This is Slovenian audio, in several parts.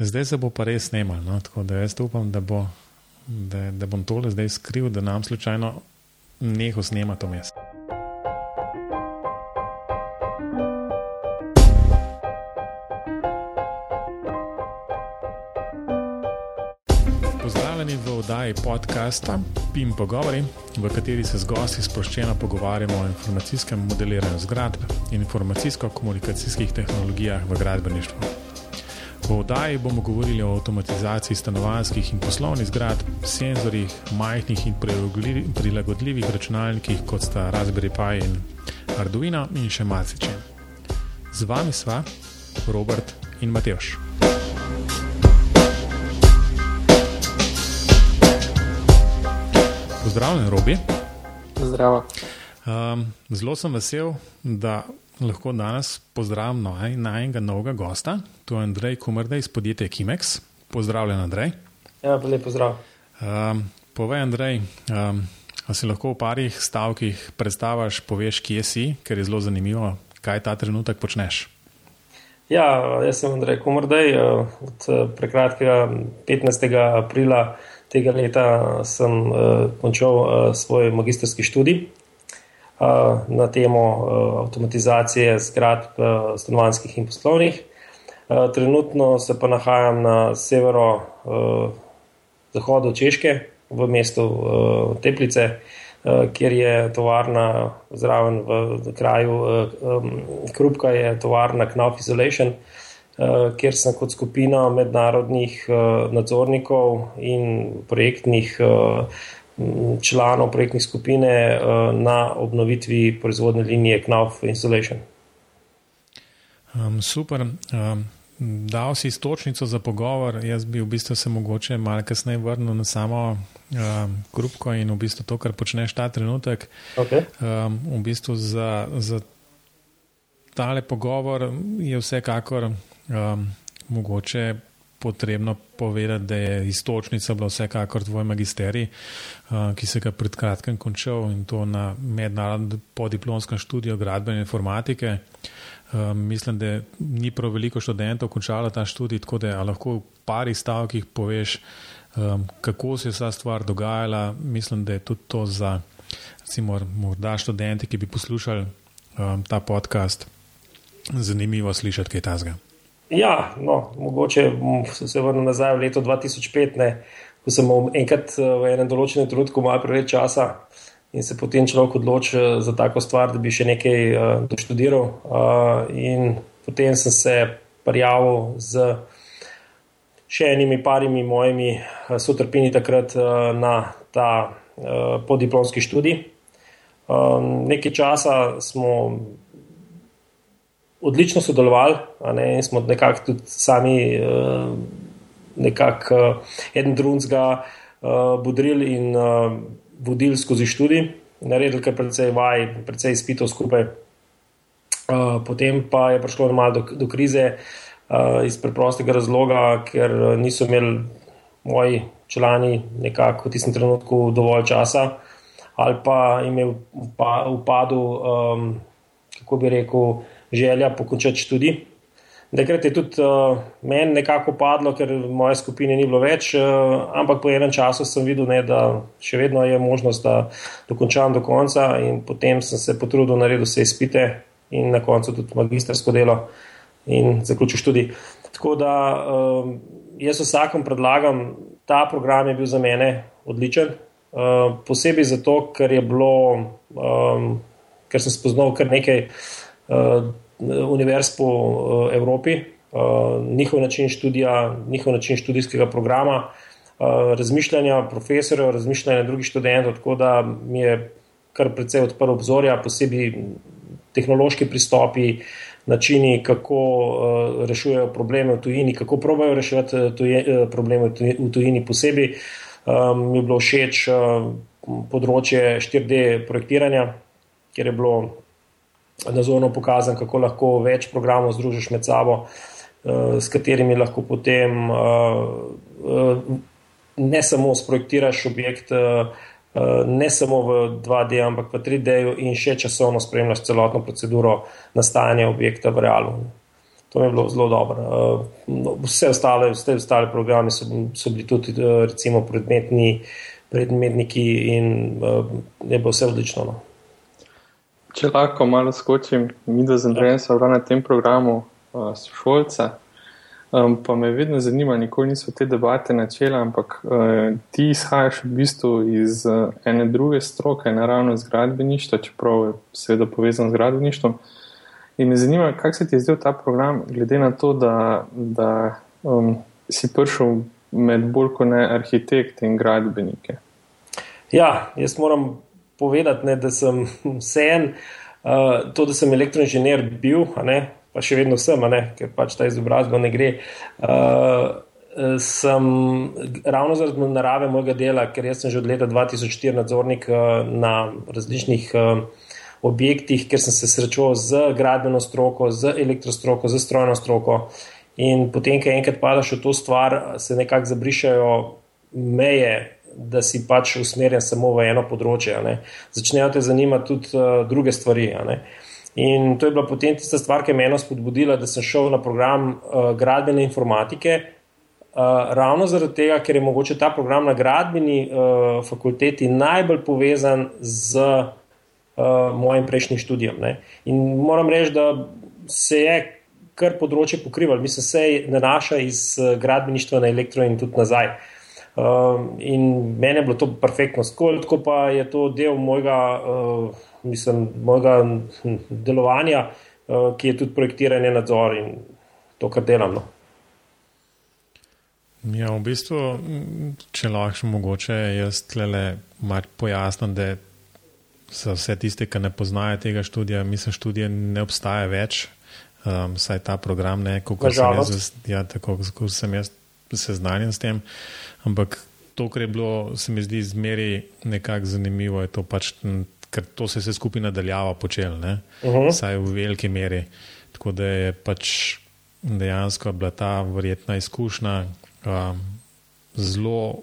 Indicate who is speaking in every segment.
Speaker 1: Zdaj se bo pa res snemal, no? tako da jaz upam, da, bo, da, da bom tole zdaj skril, da nam slučajno neho snema to mesto. Pozdravljeni v oddaji podcasta PIM Pogovori, v kateri se z gosti sproščeno pogovarjamo o informacijskem modeliranju zgradb in informacijsko-komunikacijskih tehnologijah v gradbeništvu. V oddaji bomo govorili o avtomatizaciji stanovanjskih in poslovnih zgradb, senzorjih, majhnih in prilagodljivih računalnikih, kot sta Raspberry Pi in Arduino, in še marsikaj. Z vami sva Robert in Mateoš. Pozdravljen, Robi.
Speaker 2: Zdravo.
Speaker 1: Um, zelo sem vesel, da lahko danes pozdravim na enega novega gosta, to je Andrej Kumrde iz podjetja Kimex. Pozdravljen, Andrej.
Speaker 2: Ja, lep pozdrav.
Speaker 1: Um, povej, Andrej, um, a si lahko v parih stavkih predstaviš, poveš, kje si, ker je zelo zanimivo, kaj ta trenutek počneš.
Speaker 2: Ja, jaz sem Andrej Kumrdej. Od eh, prekratkega 15. aprila tega leta sem uh, končal uh, svoj magistrski študij na temo avtomatizacije zgradb stanovanjskih in poslovnih. Trenutno se pa nahajam na severo-zahodu Češke, v mestu Teplice, kjer je tovarna zraven v kraju Krupka, je tovarna Knauf Isolation, kjer sem kot skupina mednarodnih nadzornikov in projektnih članov projektne skupine eh, na obnovitvi proizvodne linije Knauf Installation.
Speaker 1: Um, super. Um, dal si istočnico za pogovor. Jaz bi v bistvu se mogoče malo kasneje vrnil na samo um, grupko in v bistvu to, kar počneš ta trenutek.
Speaker 2: Okay.
Speaker 1: Um, v bistvu za, za tale pogovor je vsekakor um, mogoče potrebno povedati, da je istočnica bila vsekakor tvoj magisterij, uh, ki se ga pred kratkim končal in to na mednarodnem podiplomskem študiju gradbene informatike. Um, mislim, da ni prav veliko študentov končalo ta študij, tako da lahko v pari stavkih poveš, um, kako se je vsa stvar dogajala. Mislim, da je tudi to za recimo, morda študente, ki bi poslušali ta podcast, zanimivo slišati kaj tasga.
Speaker 2: Ja, no, mogoče se vrnem nazaj v leto 2005, ne, ko sem enkrat eh, v enem določenem trenutku malo preveč časa in se potem človek odloči eh, za tako stvar, da bi še nekaj uh, doštudiral. Uh, in potem sem se prijavil z še enimi parimi mojimi sotrpini takrat uh, na ta uh, podiplomski študij. Um, nekaj časa smo odlično sodelovali ne, in smo nekako tudi sami uh, nekako uh, en drugega uh, budrili in uh, vodili skozi študij, naredili kar precej vaj, precej izpitov skupaj. Uh, potem pa je prišlo malo do, do krize uh, iz preprostega razloga, ker niso imeli moji člani nekako v tistem trenutku dovolj časa ali pa jim je upadel, um, kako bi rekel, želja pokončati študij. Takrat je tudi uh, meni nekako padlo, ker moje skupine ni bilo več, uh, ampak po enem času sem videl, ne, da še vedno je možnost, da dokončam do konca, in potem sem se potrudil narediti vse izpite in na koncu tudi magistrsko delo in zaključil študij. Tako da uh, jaz vsakom predlagam, ta program je bil za mene odličen, uh, posebej zato, ker je bilo, um, ker sem spoznal kar nekaj. Uh, univerz po uh, Evropi, uh, njihov način študija, njihov način študijskega programa, uh, razmišljanja profesorjev, razmišljanja drugih študentov, tako da mi je kar precej odprl obzorja, posebej tehnološki pristopi, načini, kako uh, rešujejo probleme v tujini, kako pravijo reševati tuje, probleme v tujini posebej. Um, mi je bilo všeč uh, področje 4D projektiranja, kjer je bilo nazorno pokazan, kako lahko več programov združiš med sabo, uh, s katerimi lahko potem uh, ne samo sprojektiraš objekt, ne samo v 2D, ampak v 3D in še časovno spremljaš celotno proceduro nastajanja objekta v realu. To mi je bilo zelo dobro. Vse ostale, vse ostale programe so, so bili tudi, recimo, predmetni, predmetniki in je bilo vse odlično. No.
Speaker 3: Če lahko malo skočim, mi da sem prej na tem programu uh, šolca. Um, pa me vedno zanima, nikoli niso te debate načela, ampak uh, ti izhajaš v bistvu iz uh, ene druge stroke, naravno iz gradbeništva, čeprav je seveda povezan z gradbeništvom. In me zanima, kako se ti je zdel ta program, glede na to, da, da um, si prišel med bolj kot ne arhitekte in gradbenike.
Speaker 2: Ja, jaz moram povedati, ne, da sem vse en, uh, to, da sem elektroinženir bil, ne, pa še vedno sem, ne, ker pač ta izobrazba ne gre. Uh, sem ravno zaradi narave mojega dela, ker jaz sem že od leta 2004 nadzornik uh, na različnih uh, objektih, ker sem se srečal z gradbeno stroko, z elektrostroko, z strojno stroko. In potem, ko enkrat padaš v to stvar, se nekako zabrišajo meje, da si pač usmerjen samo v eno področje. Začnejo te zanimati tudi uh, druge stvari. In to je bila potem tista stvar, ki je meni spodbudila, da sem šel na program uh, gradbene informatike. Uh, ravno zaradi tega, ker je mogoče ta program na gradbeni uh, fakulteti najbolj povezan z uh, mojim prejšnjim študijem. Ne. In moram reči, da se je kar področje pokrivalo, mislim, se je nanaša iz gradbeništva na elektro in tudi nazaj. Uh, in meni je bilo to perfektno, tako pa je to del mojega. Uh, mislim, mojega delovanja, uh, ki je tudi projektiranje, nadzor in to, kar delam. No.
Speaker 1: Ja, v bistvu, če lahko mogoče jaz tle malo pojasnim, da za vse tiste, ki ne poznajo tega študija, mislim, študije ne obstaja več, um, saj ta program ne, kako sem jaz, ja, tako, kako sem jaz seznanjen s tem. Ampak to, kar je bilo, se mi zdi zmeri nekako zanimivo, je to pač ker to se je vse skupaj nadaljava počel, uh -huh. vsaj v veliki meri. Tako da je pač dejansko bila ta verjetna izkušnja um, zelo,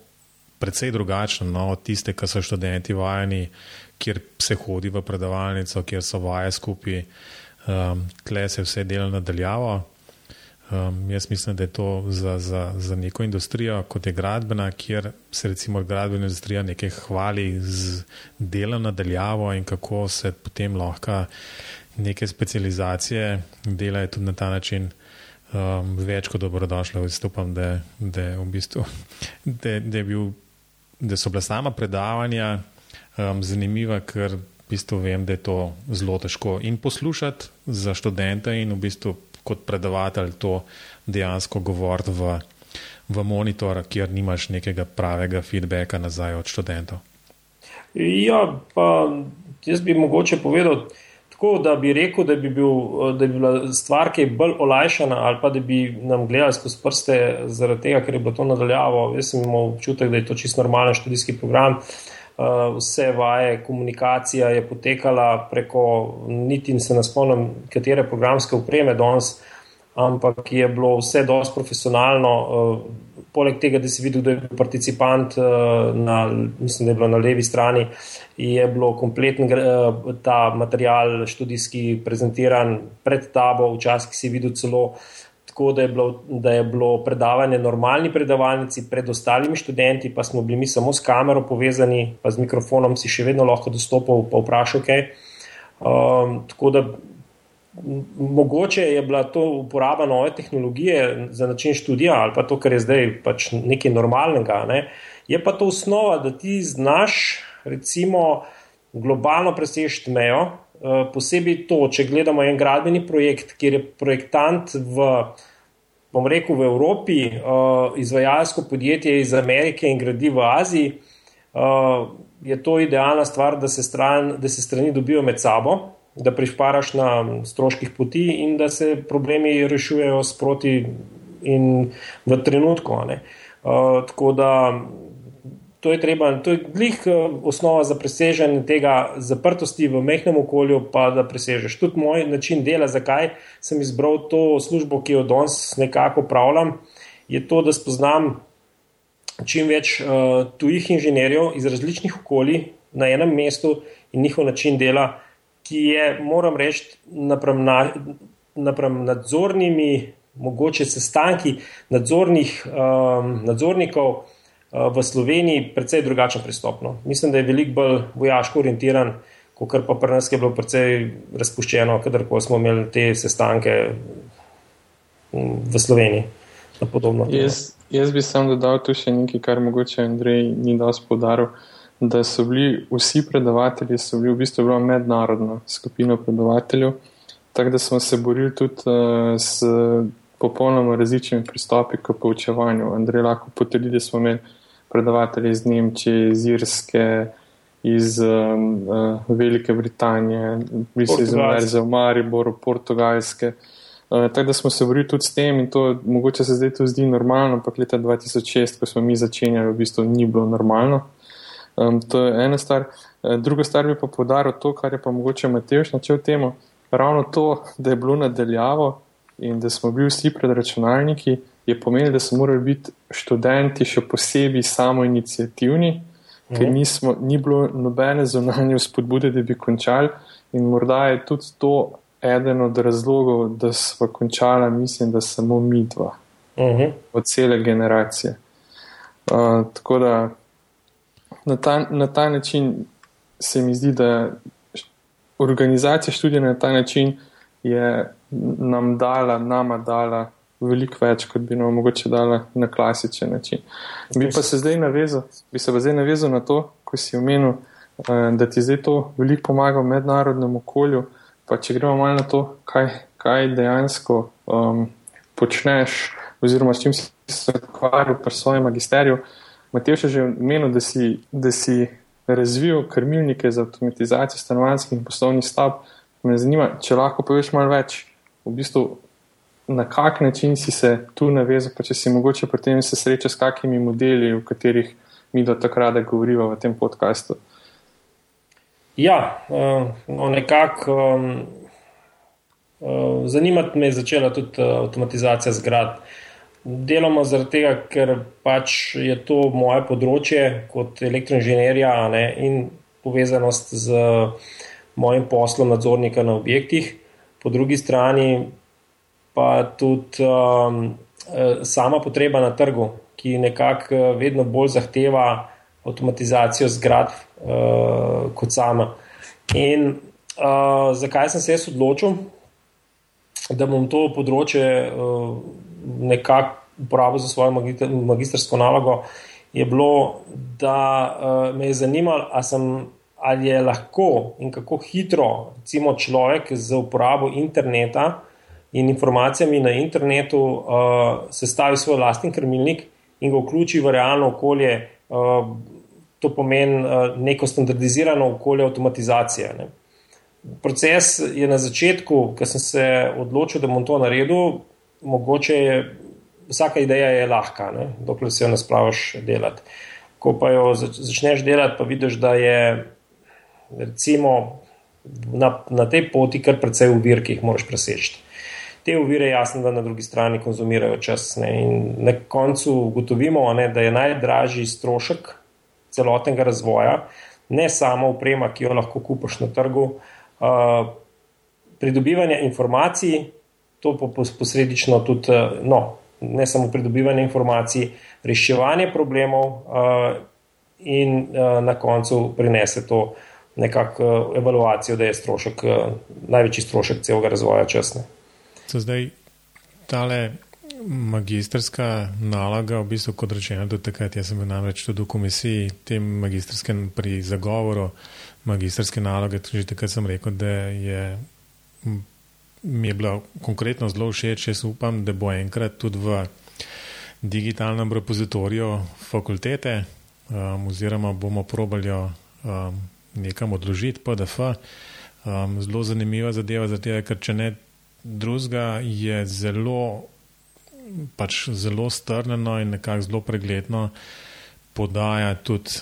Speaker 1: precej drugačna no, od tiste, ki so študenti vajeni, kjer se hodi v predavalnico, kjer so vaje skupaj, um, tle se vse dela nadaljava. Um, jaz mislim, da je to za, za, za neko industrijo, kot je gradbena, kjer se recimo gradbena industrija nekaj hvali z delom nadaljavo in kako se potem lahko neke specializacije delajo tudi na ta način. Um, več kot dobrodošlo, vstopam, da, da, v bistvu, da, da, bil, da so bila sama predavanja um, zanimiva, ker v bistvu vem, da je to zelo težko in poslušati za študente in v bistvu kot predavatelj to dejansko govoriti v, v monitor, kjer nimaš nekega pravega feedbacka nazaj od študentov.
Speaker 2: Ja, pa jaz bi mogoče povedal tako, da bi rekel, da bi, bil, da bi bila stvar, ki je bolj olajšana, ali pa da bi nam gledali skozi prste, zaradi tega, ker je bilo to nadaljavo. Jaz sem imel občutek, da je to čisto normalen študijski program. Uh, vse vaje, komunikacija je potekala preko, niti se ne spomnim, katere programske upreme danes, ampak je bilo vse dosti profesionalno. Uh, poleg tega, da si videl, da je bil participant, uh, na, mislim, da je bilo na levi strani, je bilo kompleten ta material študijski prezentiran pred tabo, včasih si videl celo uh, tako, da je, bilo, da je bilo predavanje normalni predavalnici pred ostalimi študenti, pa smo bili mi samo s kamero povezani, pa z mikrofonom si še vedno lahko dostopal, pa vprašal kaj. Um, tako da mogoče je bila to uporaba nove tehnologije za način študija ali pa to, kar je zdaj pač nekaj normalnega. Ne? Je pa to osnova, da ti znaš recimo globalno presežiti mejo, posebej to, če gledamo en gradbeni projekt, kjer je projektant v, bom rekel, v Evropi, uh, izvajalsko podjetje iz Amerike in gradi v Aziji, uh, je to idealna stvar, da se, stran, da se strani dobijo med sabo, da prišparaš na stroških poti in da se problemi rešujejo sproti in v trenutku. Uh, tako da to je treba, to je glih eh, osnova za presežanje tega zaprtosti v mehkem okolju, pa da presežeš. Tudi moj način dela, zakaj sem izbral to službo, ki jo danes nekako upravljam, je to, da spoznam čim več uh, tujih inženirjev iz različnih okolij na enem mestu in njihov način dela, ki je, moram reči, naprem na. napram nadzornimi, mogoče sestanki nadzornih, um, nadzornikov v Sloveniji precej drugačen pristop. No. Mislim, da je veliko bolj vojaško orientiran, kot pa pri nas je bilo precej razpuščeno, kadarkoli smo imeli te sestanke v Sloveniji.
Speaker 3: Jaz, jaz bi sam dodal tu še nekaj, kar mogoče Andrej ni dosti podaril. Da so bili vsi predavatelji, so bili v bistvu mednarodna skupina predavateljev, tako da smo se borili tudi uh, s popolnoma različnimi pristopi k poučevanju. Andrej lahko potrdi, da smo imeli predavatelje iz Nemčije, iz Irske, iz um, uh, Velike Britanije, iz Univerze v Mariboru, Portugalske. Uh, tako da smo se borili tudi s tem in to mogoče se zdaj to zdi normalno, ampak leta 2006, ko smo mi začenjali, v bistvu ni bilo normalno. Um, to je ena stvar. Uh, druga stvar bi pa podaril to, kar je pa mogoče Matejš načel temu. Ravno to, da je bilo nadaljavo in da smo bili vsi pred računalniki, je pomenilo, da so morali biti študenti še posebej samo inicijativni, mhm. ker nismo, ni bilo nobene zunanje spodbude, da bi končali in morda je tudi to eden od razlogov, da smo končali, mislim, da samo mi dva, mhm. od cele generacije. Uh, tako da na ta, na ta način se mi zdi, da organizacija študija na ta način je nam dala, nama dala veliko več, kot bi nam mogoče dala na klasičen način. Bi pa se zdaj navezal, bi se pa zdaj navezal na to, ko si omenil, uh, da ti zdaj to veliko pomaga v mednarodnem okolju. Pa če gremo malo na to, kaj, kaj dejansko um, počneš, oziroma s čim si se ukvarjal pri svojem magisteriju. Matej je že omenil, da si, da si razvil krmilnike za avtomatizacijo stanovanjskih in poslovnih stavb. Me zanima, če lahko poveš malo več, v bistvu, na kak način si se tu navezal, pa če si mogoče pri tem se sreča s kakimi modeli, o katerih mi do takrat govorimo v tem podkastu.
Speaker 2: Ja, uh, no nekako um, zanimati me je začela tudi avtomatizacija zgrad. Deloma zaradi tega, ker pač je to moje področje kot elektroinženirja in povezanost z mojim poslom nadzornika na objektih, po drugi strani pa tudi um, sama potreba na trgu, ki nekako vedno bolj zahteva avtomatizacijo zgradb uh, kot sama. In uh, zakaj sem se jaz odločil, da bom to področje uh, nekako uporabil za svojo magistrsko nalogo, je bilo, da uh, me je zanimalo, ali je lahko in kako hitro recimo, človek z uporabo interneta in informacijami na internetu uh, sestavi svoj lastni krmilnik in ga vključi v realno okolje. Uh, to pomeni uh, neko standardizirano okolje avtomatizacije. Ne. Proces je na začetku, ko sem se odločil, da bom to naredil, mogoče je vsaka ideja je lahka, ne, dokler se jo ne spravaš delati. Ko pa jo začneš delati, pa vidiš, da je recimo na, na tej poti kar precej uvir, ki jih moraš preseči. Te uvire, jasno, da na drugi strani konzumirajo čas. Ne, in na koncu ugotovimo, ne, da je najdražji strošek celotnega razvoja, ne samo uprema, ki jo lahko kupiš na trgu, uh, pridobivanje informacij, to pa posledično tudi, uh, no, ne samo pridobivanje informacij, reševanje problemov uh, in uh, na koncu prinese to nekakšno uh, evaluacijo, da je strošek, uh, največji strošek celega razvoja časne.
Speaker 1: Zdaj, tale magistrska naloga, v bistvu, kot rečeno, do takrat, jaz sem bil namreč tudi v komisiji, tem magistrskem pri zagovoru magistrske naloge, tudi takrat sem rekel, da je, mi je bilo konkretno zelo všeč, jaz upam, da bo enkrat tudi v digitalnem repozitoriju fakultete, um, oziroma bomo probali jo um, nekam odložiti, PDF. Um, zelo zanimiva zadeva, zato ker če ne drugega, je zelo pač zelo strnjeno in nekako zelo pregledno podaja tudi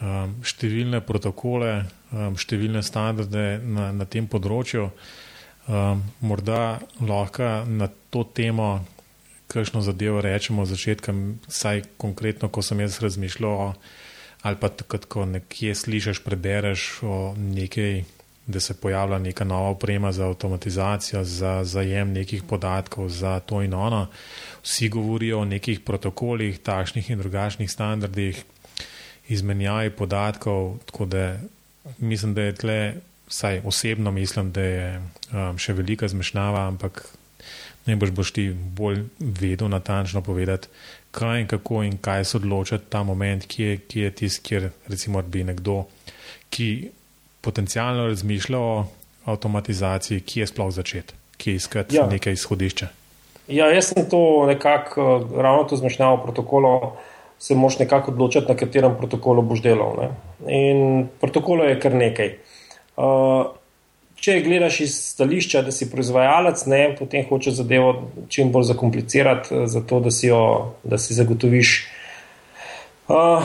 Speaker 1: um, številne protokole, um, številne standarde na, na tem področju. Um, morda lahko na to temo, kakšno zadevo rečemo od začetka, saj konkretno, ko sem jaz razmišljal, ali pa takrat, ko nekje slišiš, prebereš o nekej da se pojavlja neka nova oprema za avtomatizacijo, za zajem nekih podatkov, za to in ono. Vsi govorijo o nekih protokolih, takšnih in drugačnih standardih, izmenjavi podatkov. Da mislim, da je tle, vsaj osebno mislim, da je um, še velika zmešnjava, ampak ne boš, boš ti bolj vedel natančno povedati, kaj in kako in kaj se odločiti ta moment, ki je, je tisti, kjer recimo bi nekdo, ki potencialno razmišlja o avtomatizaciji, ki je sploh začet, ki je iskati ja. nekaj izhodišča.
Speaker 2: Ja, jaz sem to nekako, ravno to zmešnjavo protokolo, se moš nekako odločiti, na katerem protokolu boš delal. Ne? In protokolo je kar nekaj. Uh, če gledaš iz stališča, da si proizvajalec, ne, potem hoče zadevo čim bolj zakomplicirati, zato da si, jo, da si zagotoviš. Uh,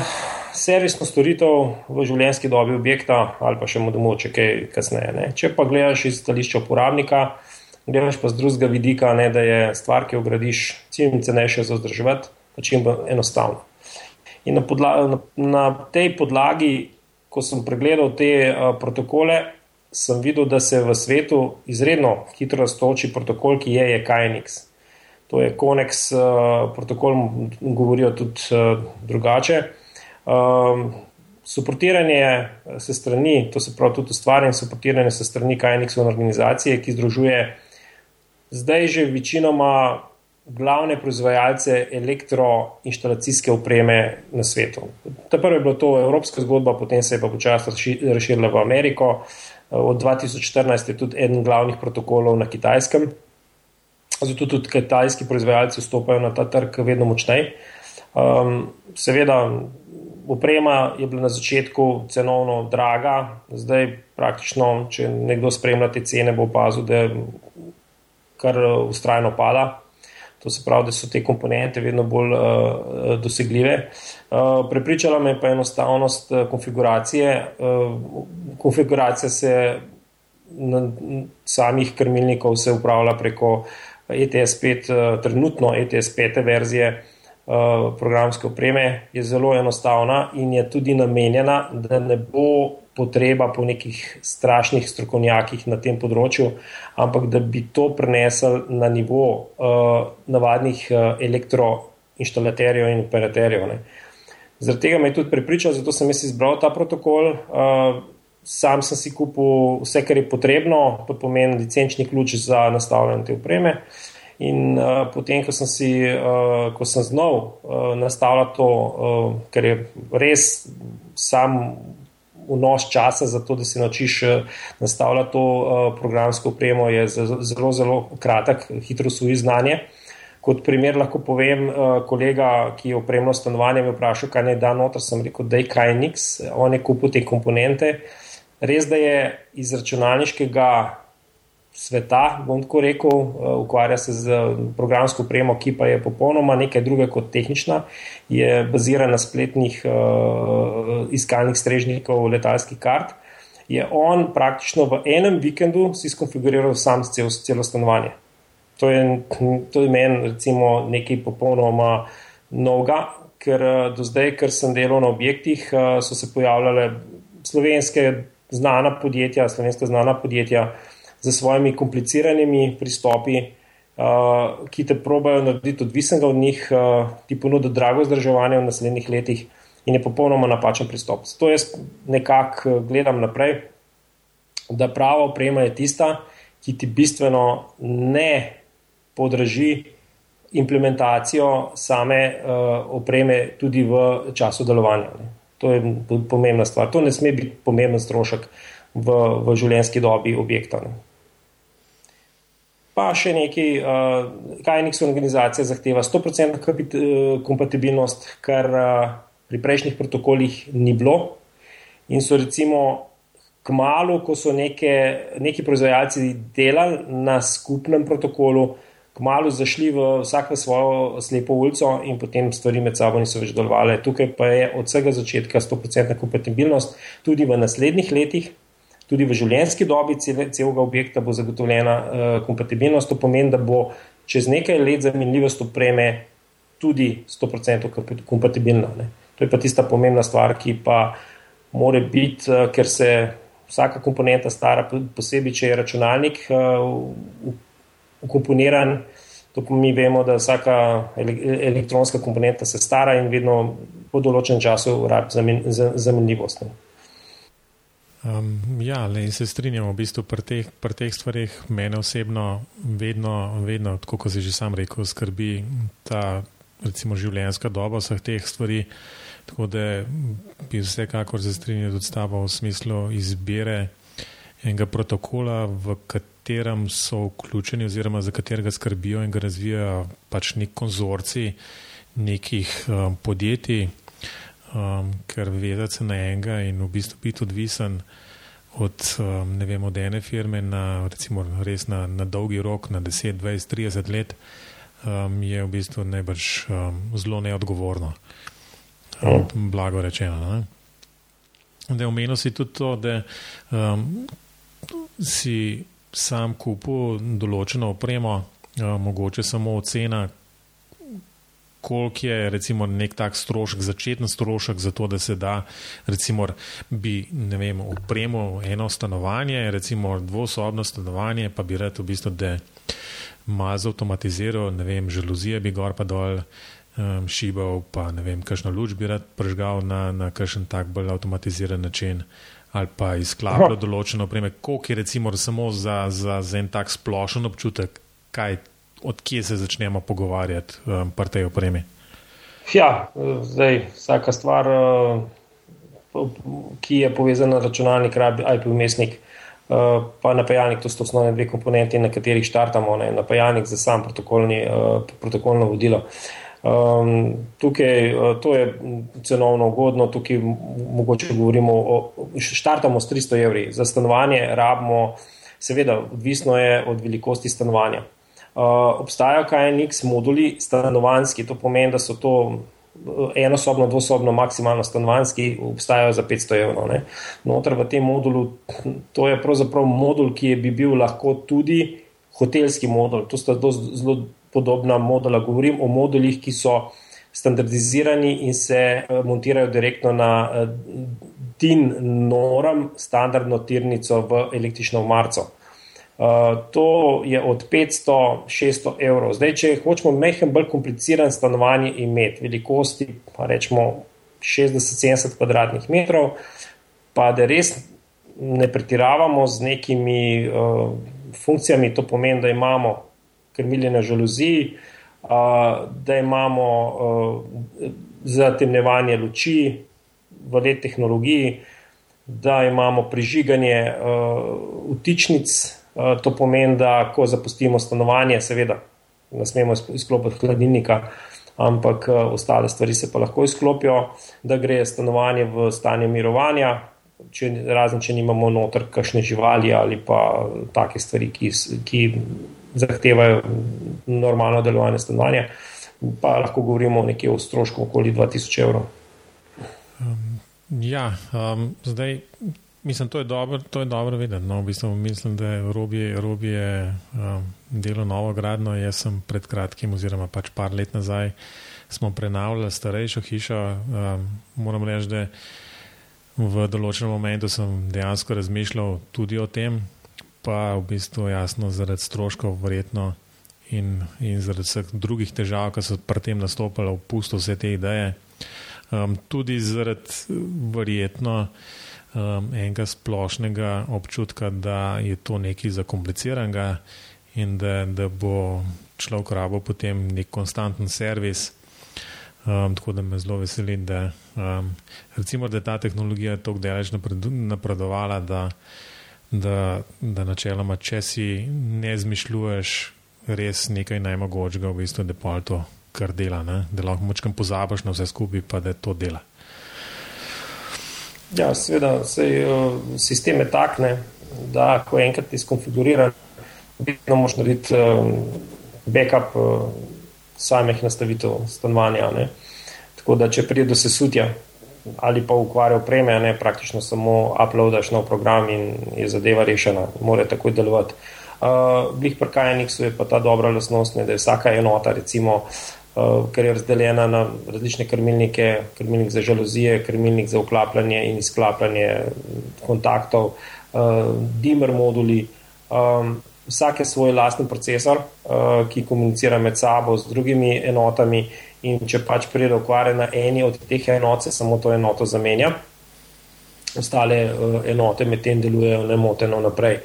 Speaker 2: servisno storitev v življenjski dobi objekta ali pa še moče kaj kasneje. Ne. Če pa gledaš iz stališča uporabnika, gledaš pa z drugega vidika, ne, da je stvar, ki jo gradiš, čim cenejša za vzdrževati, pa čim bolj enostavna. In na, podla, na, na tej podlagi, ko sem pregledal te uh, protokole, sem videl, da se v svetu izredno hitro raztoči protokol, ki je, je KNX. To je Konex uh, protokol, govorijo tudi uh, drugače. Um, suportiranje eh, se strani, to se pravi tudi ustvarjanje suportiranja se strani KNX-ovne organizacije, ki združuje zdaj že večinoma glavne proizvajalce elektroinštalacijske opreme na svetu. Ta prva je bila to evropska zgodba, potem se je pa počasi razširila v Ameriko. Od 2014 je tudi eden glavnih protokolov na kitajskem. Zato tudi kitajski proizvajalci vstopajo na ta trg vedno močneje. Um, seveda, oprema je bila na začetku cenovno draga, zdaj praktično, če nekdo spremlja te cene, bo opazil, da kar ustrajno pada. To se pravi, da so te komponente vedno bolj uh, dosegljive. Uh, prepričala me pa enostavnost uh, konfiguracije. Uh, konfiguracija se na samih krmilnikov se upravlja preko ETS5, uh, trenutno ETS5 verzije. Eh, programske opreme je zelo enostavna in je tudi namenjena, da ne bo potreba po nekih strašnih strokovnjakih na tem področju, ampak da bi to prenesel na nivo uh, navadnih uh, elektroinštalaterjev in operaterjev. Ne. Zaradi tega me je tudi prepričal, zato sem jaz izbral ta protokol. Uh, sam sem si kupil vse, kar je potrebno, to pomeni licenčni ključ za nastavljanje te opreme. Uh, In uh, potem, ko sem si, uh, ko sem znal uh, nastavljati to, uh, ker je res sam vnos časa za to, da si naučiš nastavljati to uh, programsko opremo, je zelo, zelo kratek, hitro svoje znanje. Kot primer lahko povem, uh, kolega, ki je opremljal stanovanje, me vprašal, kaj naj da noter, sem rekel, da je kaj niks, on je kupil te komponente. Res, da je iz računalniškega sveta, bom tako rekel, eh, ukvarja se z programsko opremo, ki pa je popolnoma nekaj drugega kot tehnična, je bazirana na spletnih uh, iskalnih strežnikov letalskih kart. Je on praktično v enem vikendu si skonfiguriral sam cel, celo stanovanje. To je, to je meni, recimo, nekaj popolnoma novega, ker eh, do zdaj, ker sem delal na objektih, so se pojavljale slovenske znana podjetja, slovenska znana podjetja, z svojimi kompliciranimi pristopi, uh, ki te probajo narediti odvisnega od njih, uh, ti ponudijo drago vzdrževanje v naslednjih letih in je popolnoma napačen pristop. Zato jaz nekako uh, gledam naprej, da prava oprema je tista, ki ti bistveno ne podraži implementacijo same uh, opreme tudi v času delovanja. Ne. To je pomembna stvar. To ne sme biti pomemben strošek v, v življenjski dobi objekta. Ne pa še nekaj, uh, kaj nekaj organizacija zahteva 100% uh, kompatibilnost, kar uh, pri prejšnjih protokolih ni bilo. In so recimo kmalo, ko so neke, neki proizvajalci delali na skupnem protokolu, kmalo zašli v vsak v svojo slepo ulico in potem stvari med sabo niso več delovale. Tukaj pa je od vsega začetka 100% kompatibilnost tudi v naslednjih letih tudi v življenjski dobi celega objekta bo zagotovljena uh, kompatibilnost. To pomeni, da bo čez nekaj let zamenljivost opreme tudi 100% kompatibilna. Ne. To je pa tista pomembna stvar, ki pa more biti, uh, ker se vsaka komponenta stara, posebej, če je računalnik ukomponiran. Uh, To mi vemo, da vsaka elektronska komponenta se stara in vedno po določenem času rabi zamenljivost.
Speaker 1: Um, ja, le in se strinjamo, v bistvu pri teh, pri teh stvarih mene osebno vedno, vedno, tako kot si že sam rekel, skrbi ta recimo življenjska doba vseh teh stvari. Tako da bi vsekakor se strinjal tudi s tabo v smislu izbire enega protokola, v katerem so vključeni oziroma za katerega skrbijo in ga razvijajo pač nek konzorci nekih um, podjetij, um, ker vedeti se na enega in v bistvu biti odvisen od, um, ne vem, od ene firme na recimo res na, na dolgi rok, na 10, 20, 30 let, um, je v bistvu najbrž um, zelo neodgovorno. Um, blago rečeno. Ne? Da, omenil si tudi to, da um, si sam kupil določeno opremo, uh, mogoče samo ocena, koliko je recimo nek tak strošek, začeten strošek za to, da se da recimo bi, vem, opremo eno stanovanje, recimo dvosobno stanovanje, pa bi rad v bistvu, da malo zautomatiziral, ne vem, žaluzije bi gor pa dol um, šibal, pa ne vem, kakšno luč bi rad pržgal na, na kakšen tak bolj avtomatiziran način ali pa izklapljalo določeno opreme, koliko je recimo samo za, za, za en tak splošen občutek, kaj, odkje se začnemo pogovarjati um, pri tej opremi?
Speaker 2: Ja, zdaj vsaka stvar, uh, ki je povezana z računalnik, rabi IP umestnik, uh, pa napajalnik, to so osnovne dve komponenti, na katerih štartamo, ne, napajalnik za sam uh, protokolno vodilo. Um, tukaj to je cenovno ugodno, tukaj mogoče govorimo štartamo s 300 evri. Za stanovanje rabimo, seveda, odvisno je od velikosti stanovanja. Uh, obstajajo KNX moduli stanovanski, to pomeni, da so to uh, enosobno, dvosobno, maksimalno stanovanski, obstajajo za 500 evrov. Notr v tem modulu, to je pravzaprav modul, ki je bi bil lahko tudi hotelski modul. To sta zelo podobna modula. Govorim o modulih, ki so standardizirani in se eh, montirajo direktno na eh, DIN noram, standardno tirnico v električno marco. Uh, to je od 500-600 evrov. Zdaj, če hočemo mehen, bolj kompliciran stanovanje imeti, velikosti pa rečemo 60-70 kvadratnih metrov, pa da res ne pretiravamo z nekimi uh, funkcijami, to pomeni, da imamo krmiljenje žaluzij, da imamo zatemnevanje luči v let tehnologiji, da imamo prižiganje vtičnic. To pomeni, da ko zapustimo stanovanje, seveda ne smemo izklopiti hladilnika, ampak ostale stvari se pa lahko izklopijo, da gre stanovanje v stanje mirovanja, če, razen če nimamo noter kakšne živali ali pa take stvari, ki, ki zahtevajo normalno delovanje stanovanja, pa lahko govorimo nekje o strošku okoli 2000 evrov.
Speaker 1: Um, ja, um, zdaj. Mislim, to je dobro, to je dobro vedeti. No, v bistvu mislim, da je Robije, Robije um, delo novo gradno. Jaz sem pred kratkim, oziroma pač par let nazaj, smo prenavljali starejšo hišo. Um, moram reči, da v določenem momentu sem dejansko razmišljal tudi o tem, pa v bistvu jasno zaradi stroškov verjetno in, in zaradi vseh drugih težav, ki so pri tem nastopili, opustil vse te ideje. Um, tudi zaradi verjetno um, enega splošnega občutka, da je to nekaj zakompliciranega in da, da bo človek rabo potem nek konstanten servis. Um, tako da me zelo veseli, da, um, recimo, da je ta tehnologija tako daleč napredovala, da da, da načeloma, če si ne zmišljuješ res nekaj najmogočega, v bistvu, da pa to kar dela, ne? da lahko močkam pozabiš na vse skupaj, pa da to dela.
Speaker 2: Ja, seveda se uh, sistem je takne, da ko enkrat izkonfiguriran, vedno moš narediti uh, backup uh, samih nastavitev stanovanja. Ne? Tako da, če pride do sesutja, ali pa ukvarja opreme, ne praktično samo uploadaš nov program in je zadeva rešena, mora takoj delovati. Blih uh, pri KNX-u je pa ta dobra lasnost, ne, da je vsaka enota, recimo, uh, ker je razdeljena na različne krmilnike, krmilnik za žalozije, krmilnik za uklapljanje in izklapljanje kontaktov, uh, dimmer moduli. Um, vsak je svoj lasten procesor, uh, ki komunicira med sabo z drugimi enotami, in če pač pride okvare na eni od teh enot, se samo to enoto zamenja, ostale uh, enote medtem delujejo nemoteno naprej.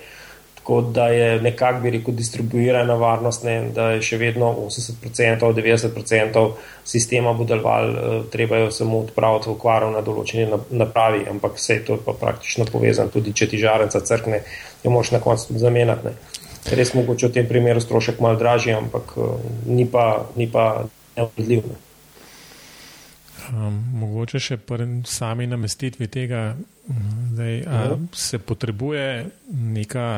Speaker 2: Tako da je nekako, bi rekel, distribuirana varnost, ne, da je še vedno 80%, 90% sistema bo deloval, uh, treba jo samo odpraviti v okvaru na določeni napravi, ampak vse to je pa praktično povezano, tudi če ti žarenca crkne, jo moš na koncu tudi zamenjati. Res mogoče v tem primeru strošek malo dražji, ampak uh, ni pa. Ni pa neodliv.
Speaker 1: Um, mogoče še pri sami namestitvi tega, da mhm. se potrebuje neka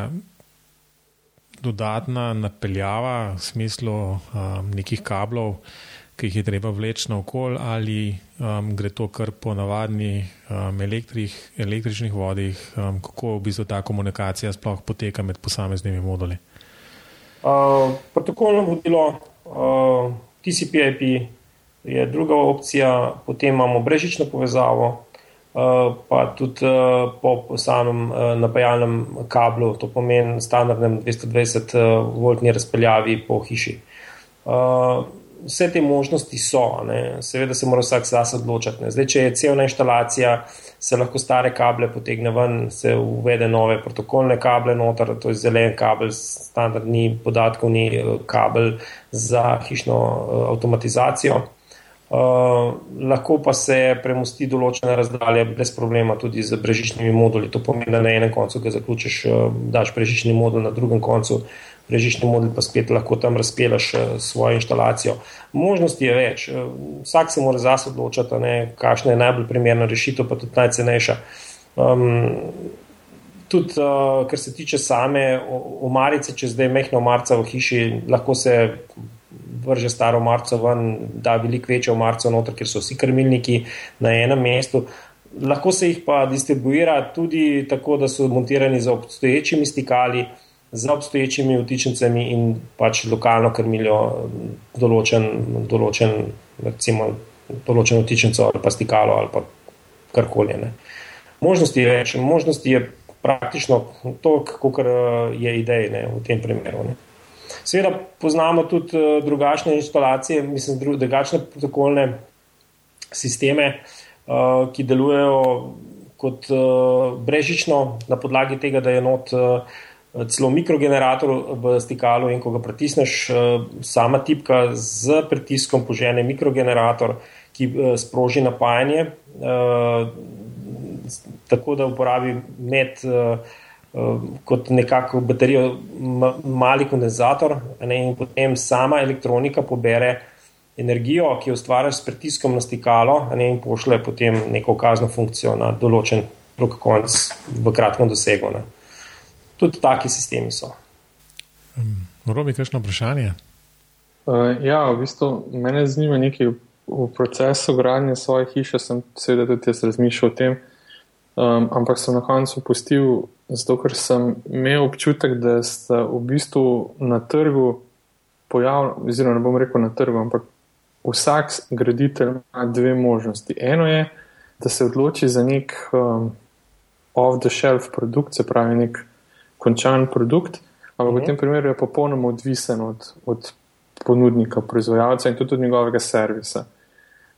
Speaker 1: dodatna napeljava v smislu um, nekih kablov, ki jih je treba vleči na okol, ali um, gre to kar po navadni um, elektrih, električnih vodih, um, kako v bistvu ta komunikacija sploh poteka med posameznimi moduli.
Speaker 2: Uh, protokolno vodilo. Uh, TCP/IP je druga opcija, potem imamo brežično povezavo, pa tudi eh, po samem eh, napajalnem kablu, to pomeni standardnem 220-voltni razpeljavi po hiši. Vse te možnosti so, ne. seveda se mora vsak zase odločiti. Ne. Zdaj, če je celna instalacija, se lahko stare kable potegne ven, se uvede nove protokolne kable noter, to je zelen kabel, standardni podatkovni kabel za hišno avtomatizacijo. Uh, lahko pa se premosti določene razdalje brez problema tudi z brežičnimi moduli. To pomeni, da na enem koncu ga zaključiš, uh, daš brežični modul, na drugem koncu brežični modul, pa spet lahko tam razpelaš uh, svojo instalacijo. Možnosti je več. Vsak se mora zase odločiti, kakšna je najbolj primerna rešitev, pa tudi najcenejša. Um, tudi, uh, kar se tiče same omarice, če zdaj mehna omarca v hiši, lahko se vrže staro marco ven, da veliko večjo marco noter, ker so vsi krmilniki na enem mestu. Lahko se jih pa distribuira tudi tako, da so montirani za obstoječimi stikali, za obstoječimi vtičnicami in pač lokalno krmilijo določen, določen, recimo, določen vtičnico ali pa stikalo ali pa karkoli. Ne. Možnosti je več, možnosti je praktično to, kot je ideja v tem primeru. Ne. Seveda poznamo tudi uh, drugačne instalacije, mislim, dru, drugačne protokolne sisteme, uh, ki delujejo kot uh, brežično na podlagi tega, da je not celo mikrogenerator v stikalu in ko ga pritisneš, sama tipka z pritiskom požene mikrogenerator, ki sproži napajanje, tako da uporabi med. Uh, Eh, kot nekako baterijo, mali kondenzator, ne, in potem sama elektronika pobere energijo, ki jo ustvariš s pritiskom na stikalo, ne, in pošle potem neko kazno funkcijo na določen drug konc v kratkem dosegu. Ne. Tudi taki sistemi so.
Speaker 1: Robi, kakšno vprašanje?
Speaker 3: Uh, ja, v bistvu me zanima nekaj v procesu gradnje svoje hiše. Sem seveda tudi jaz razmišljal o tem, um, ampak sem na koncu pustil Zato, ker sem imel občutek, da se v bistvu na trgu pojavlja, oziroma ne bom rekel na trgu, ampak vsak graditelj ima dve možnosti. Eno je, da se odloči za nek um, off-the-shelf produkt, se pravi nek končan produkt, ampak mhm. v tem primeru je popolnoma odvisen od, od ponudnika, proizvajalca in tudi od njegovega servisa.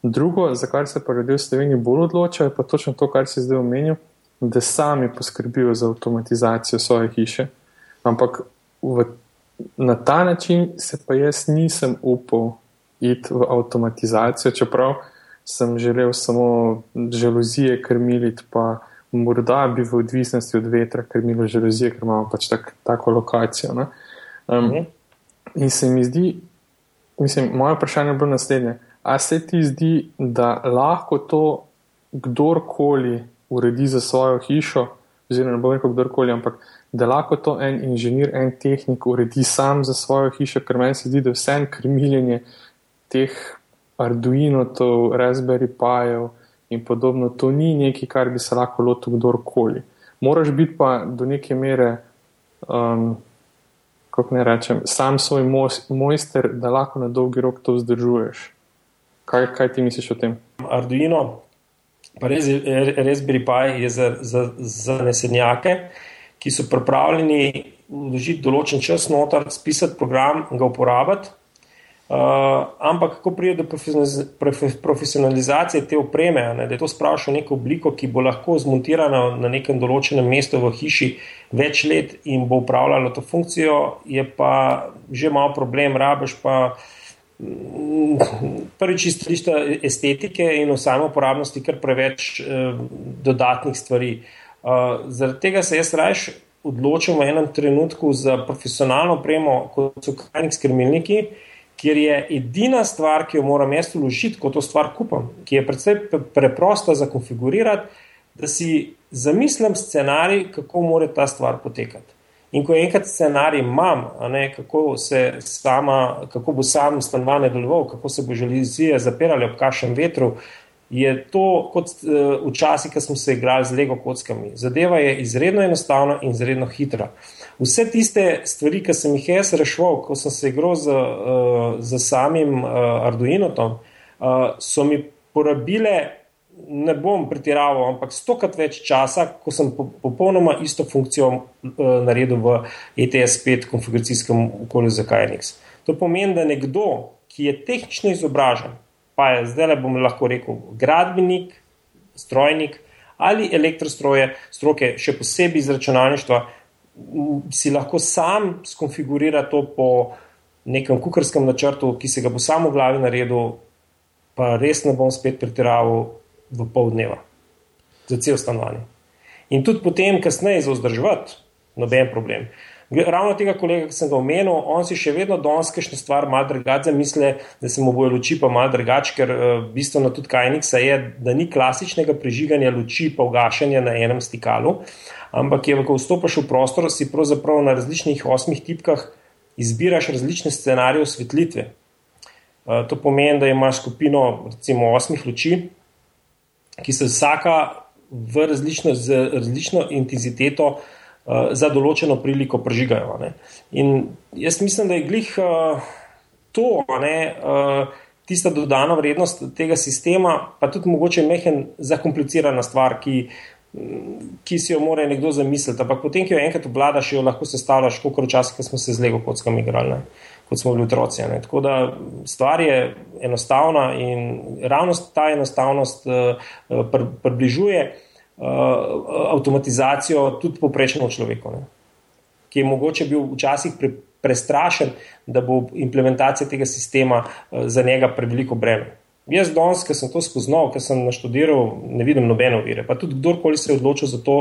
Speaker 3: Drugo, za kar se pa ljudje v Sloveniji bolj odločajo, pa točno to, kar si zdaj omenil da sami poskrbijo za avtomatizacijo svoje hiše. Ampak v, na ta način se pa jaz nisem upal iti v avtomatizacijo, čeprav sem želel samo žaluzije krmiliti, pa morda bi v odvisnosti od vetra krmilo žaluzije, ker imamo pač tak, tako lokacijo. Um, in se mi zdi, mislim, moje vprašanje je bilo naslednje. A se ti zdi, da lahko to kdorkoli uredi za svojo hišo, oziroma ne bo rekel kdorkoli, ampak da lahko to en inženir, en tehnik uredi sam za svojo hišo, ker meni se zdi, da vse krmiljenje teh Arduino, Raspberry Pijev in podobno, to ni nekaj, kar bi se lahko lotil kdorkoli. Moraš biti pa do neke mere, um, kako ne rečem, sam svoj mojster, da lahko na dolgi rok to vzdržuješ. Kaj, kaj ti misliš o tem?
Speaker 2: Arduino, res, res Bripaj je za, za, za nesenjake. ki so pripravljeni vložiti določen čas noter, spisati program in ga uporabiti. Uh, ampak, ko pride do profesionalizacije te opreme, ne, da je to sprašal neko obliko, ki bo lahko zmontirana na nekem določenem mestu v hiši več let in bo upravljala to funkcijo, je pa že malo problem, rabiš pa mm, prvič iz čisto estetike in v samo uporabnosti kar preveč uh, dodatnih stvari. Uh, zaradi tega se jaz rajš odločim v enem trenutku za profesionalno opremo, kot so krajnik skrmilniki, kjer je edina stvar, ki jo moram jaz vložiti, ko to stvar kupam, ki je predvsej preprosta za konfigurirati, da si zamislim scenarij, kako mora ta stvar potekati. In ko enkrat scenarij imam, ne, kako, sama, kako bo sam stanovanje deloval, kako se bo železije zapirali ob kašem vetru, je to kot uh, včasih, ko smo se igrali z Lego kockami. Zadeva je izredno enostavna in izredno hitra. Vse tiste stvari, ki sem jih jaz rešil, ko sem se igral z, uh, z samim uh, Arduinotom, uh, so mi porabile, ne bom pretiraval, ampak stokrat več časa, ko sem po, popolnoma isto funkcijo uh, naredil v ETS5 konfiguracijskem okolju za KNX. To pomeni, da nekdo, ki je tehnično izobražen, pa je zdaj le bom lahko rekel gradbenik, strojnik ali elektrostroje, stroke, še posebej iz računalništva, si lahko sam skonfigurira to po nekem kukarskem načrtu, ki se ga bo samo v glavi naredil, pa res ne bom spet pretiraval v pol dneva za cel stanovanje. In tudi potem, kasneje, za vzdrževati, noben problem. Ravno tega kolega, ki sem ga omenil, on si še vedno danes kakšne stvari malo drugače misli, da se mu bojo luči pa malo drugače, ker uh, bistveno tudi kajniksa je, da ni klasičnega prižiganja luči pa ugašanja na enem stikalu, ampak je, ko vstopiš v prostor, si pravzaprav na različnih osmih tipkah izbiraš različne scenarije osvetlitve. Uh, to pomeni, da imaš skupino recimo osmih luči, ki se vsaka v različno, z različno intenziteto uh, za določeno priliko prižigajo. Ne. In jaz mislim, da je glih uh, to, ne, uh, tista dodana vrednost tega sistema, pa tudi mogoče mehen zakomplicirana stvar, ki, ki si jo mora nekdo zamisliti. Ampak potem, ki jo enkrat obladaš, jo lahko sestavljaš, kot včasih, ko smo se z Lego kockami igrali. Ne. Kot smo bili otroci. Ne. Tako da stvar je enostavna in ravno ta enostavnost uh, približuje uh, uh, avtomatizacijo tudi poprečnemu človeku, ne? ki je mogoče bil včasih pre, prestrašen, da bo implementacija tega sistema za njega preveliko breme. Jaz danes, ki sem to spoznal, ki sem naštudiral, ne vidim nobene ovire. Pa tudi kdorkoli se je odločil za to,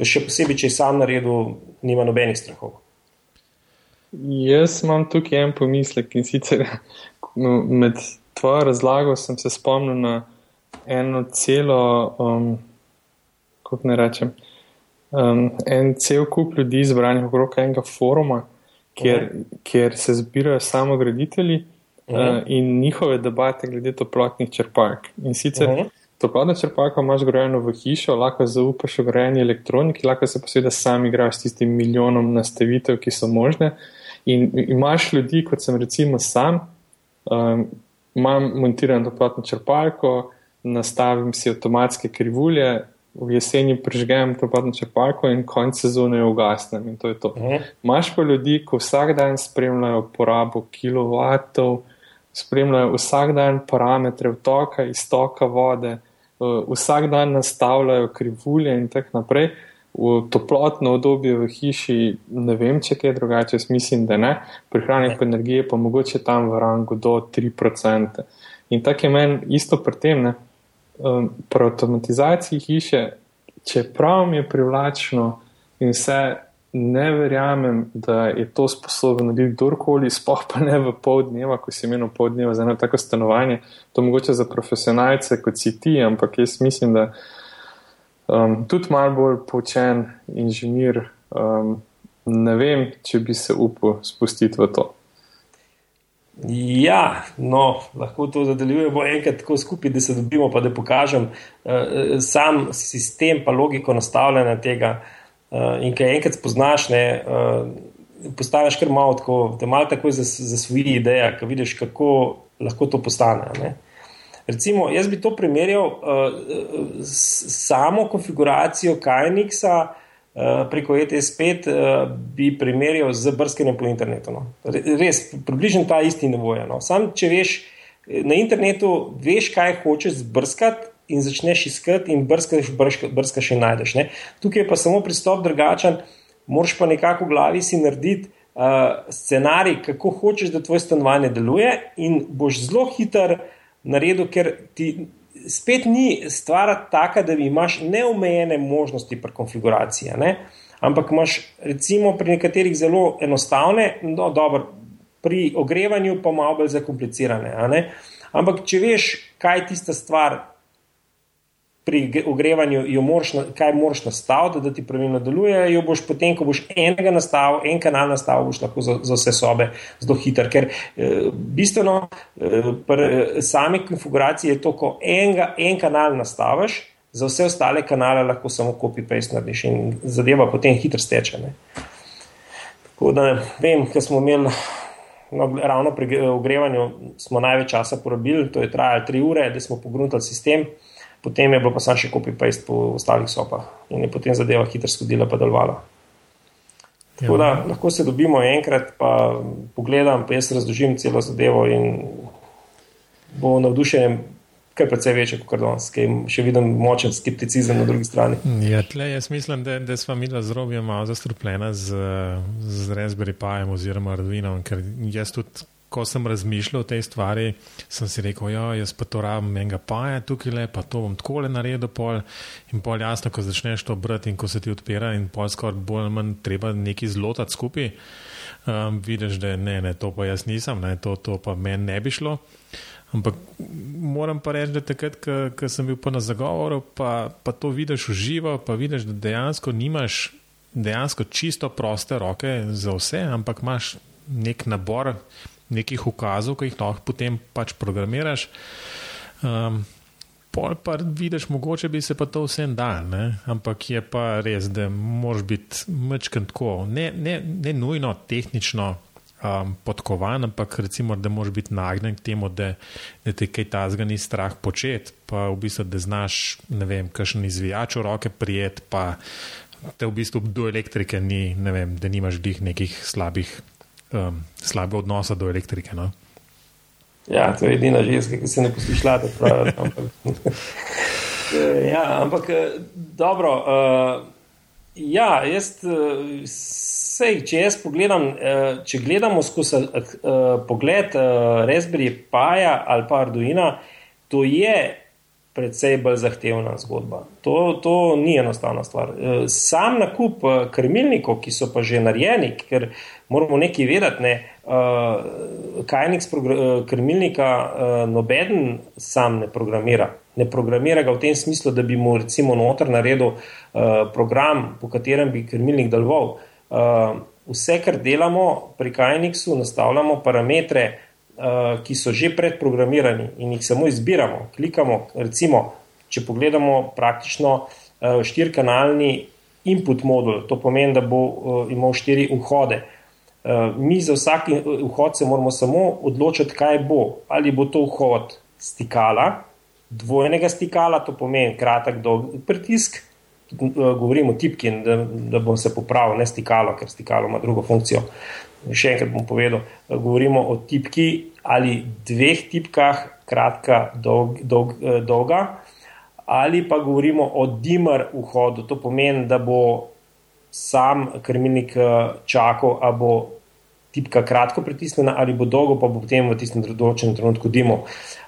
Speaker 2: še posebej, če je sam naredil, nima nobenih strahov.
Speaker 3: Jaz imam tukaj en pomislek in sicer no, med tvojo razlago sem se spomnil na eno celo um, kako ne rečem, um, en cel kup ljudi zbranih okrog enega foruma, kjer, uh -huh. kjer se zbirajo samo graditelji uh -huh. uh, in njihove debate glede toplotnih črpalk. In sicer uh -huh. toplotna črpalka imaš grajeno v hišo, lahko zaupaš v grajeni elektroniki, lahko se pa seveda sam igraš s tistim milijonom nastavitev, ki so možne. In imaš ljudi, kot sem recimo sam, um, imam montirano toplotno črpalko, nastavim si avtomatske krivulje, v jeseni prižgem to padno črpalko in konec sezone jo ugasnem. In to je to. Mhm. Imáš pa ljudi, ki vsak dan spremljajo porabo kilovatov, spremljajo vsak dan parametre vtoka, iztoka vode, uh, vsak dan nastavljajo krivulje in tako naprej. V toplotno obdobje v hiši, ne vem, če je drugače, mislim, da ne. Prihranek energije pa mogoče tam v rangu do 3%. In tako je meni isto pri tem, ne um, pri avtomatizaciji hiše, čeprav mi je privlačno in vse, ne verjamem, da je to sposobno narediti kdorkoli, spoh pa ne v pol dneva, ko si imel pol dneva za eno tako stanovanje. To mogoče za profesionalce, kot si ti, ampak jaz mislim, da um, tudi malo bolj poučen inženir. Um, ne vem, če bi se upal spustiti v to.
Speaker 2: Ja, no, lahko to nadaljujemo enkrat tako skupaj, da se dobimo, pa da pokažem uh, sam sistem, pa logiko nastavljanja tega. Uh, in kaj enkrat spoznaš, ne, uh, postaneš kar malo tako, da malo tako za, za svoje ideje, ki vidiš, kako lahko to postane. Ne. Recimo, jaz bi to primerjal uh, s samo konfiguracijo Kajniksa preko ETS5 bi primerjal z brskanjem po internetu. No. Res, približno ta isti nivo je. No. Sam, če veš, na internetu veš, kaj hočeš zbrskati. In začneš iskati, in brskaš, brskaš in najdeš. Ne? Tukaj je pa samo pristop drugačen, moraš pa nekako v glavi si narediti uh, scenarij, kako hočeš, da tvoje stanovanje deluje, in boš zelo hiter naredil, ker ti spet ni stvar taka, da imaš neomejene možnosti pri konfiguraciji. Ne? Ampak imaš, recimo, pri nekaterih zelo enostavne, no, dobro, pri ogrevanju pa malo bolj zakomplicirane. Ampak, če veš, kaj je tista stvar, pri ogrevanju, moraš, kaj moraš nastaviti, da ti pravilno deluje, jo boš potem, ko boš enega nastavil, en kanal nastavil, boš lahko za, za vse sobe zelo hiter. Ker eh, bistveno eh, pri eh, sami konfiguraciji je to, ko enega, en kanal nastaviš, za vse ostale kanale lahko samo copy-paste narediš in zadeva potem hitro steče. Ne. Tako da vem, ker smo imeli. No, ravno pri ogrevanju smo največ časa porabili, to je trajalo tri ure, da smo pogruntali sistem potem je bilo pa samo še copy-paste po ostalih sopah in je potem zadeva hitro skodila, pa delovala. Tako da lahko se dobimo enkrat, pa pogledam, pa jaz razložim celo zadevo in bo navdušen. Kaj precej večje kot danes, ki še vidim močen skepticizem na drugi strani.
Speaker 1: Ja, tle, jaz mislim, da, da smo mi z robijo malo zastrupljena z, z Raspberry Pijem oziroma Arduino, ker jaz tudi ko sem razmišljal o tej stvari, sem si rekel, ja, jaz pa to rabim enega paja tukaj le, pa to bom tako le naredil pol in pol jasno, ko začneš to brati in ko se ti odpira in pol skoraj bolj ali manj treba nekaj zlotati skupaj, um, vidiš, da ne, ne, to pa jaz nisem, ne, to, to pa meni ne bi šlo. Ampak moram pa reči, da takrat, ko sem bil pa na zagovoru, pa, pa to vidiš v živo, pa vidiš, da dejansko nimaš dejansko čisto proste roke za vse, ampak imaš nek nabor nekih ukazov, ki jih lahko potem pač programiraš. Um, Pol pa vidiš, mogoče bi se pa to vse dal, ne? ampak je pa res, da moraš biti mečken tako, ne, ne, ne nujno tehnično um, podkovan, ampak recimo, da moraš biti nagnjen k temu, da, da te kaj tazga ni strah početi, pa v bistvu, da znaš, ne vem, kakšen izvijač v roke prijet, pa te v bistvu do elektrike ni, ne vem, da nimaš dih nekih slabih um, slabe odnose do elektrike. No?
Speaker 2: Ja, to je edina ženska, ki se ne posluša. ampak, ja, ampak eh, dobro. Uh, ja, jaz, sej, če jaz pogledam, uh, če gledamo skozi uh, pogled uh, Raspberry Pi ali pa Arduino, to je precej bolj zahtevna zgodba. To, to ni enostavna stvar. Sam nakup krmilnikov, ki so pa že narejeni, ker moramo nekaj vedeti. Ne? Uh, Kajnik krmilnika uh, nobeden sam ne programira. Ne programira ga v tem smislu, da bi mu recimo noter naredil program, po katerem bi krmilnik deloval. Vse, kar delamo pri Kajniksu, nastavljamo parametre, uh, ki so že predprogramirani in jih samo izbiramo. Klikamo, recimo, če pogledamo praktično uh, štirikanalni input modul, to pomeni, da bo uh, imel štiri vhode. Uh, Eh, mi za vsak vhod se moramo samo odločiti, kaj bo. Ali bo to vhod stikala, dvojnega stikala, to pomeni kratek dolg pritisk. Eh, govorimo o tipki, da, da bom se popravil, ne stikalo, ker stikalo ima drugo funkcijo. Še enkrat bom povedal, eh, govorimo o tipki ali dveh tipkah, kratka, dolg, dolg, dolga, ali pa govorimo o dimmer vhodu. To pomeni, da bo sam krmilnik čakal, ali bo tipka kratko pritisnjena ali bo dolgo, pa bo potem v tistem določenem trenutku dimo.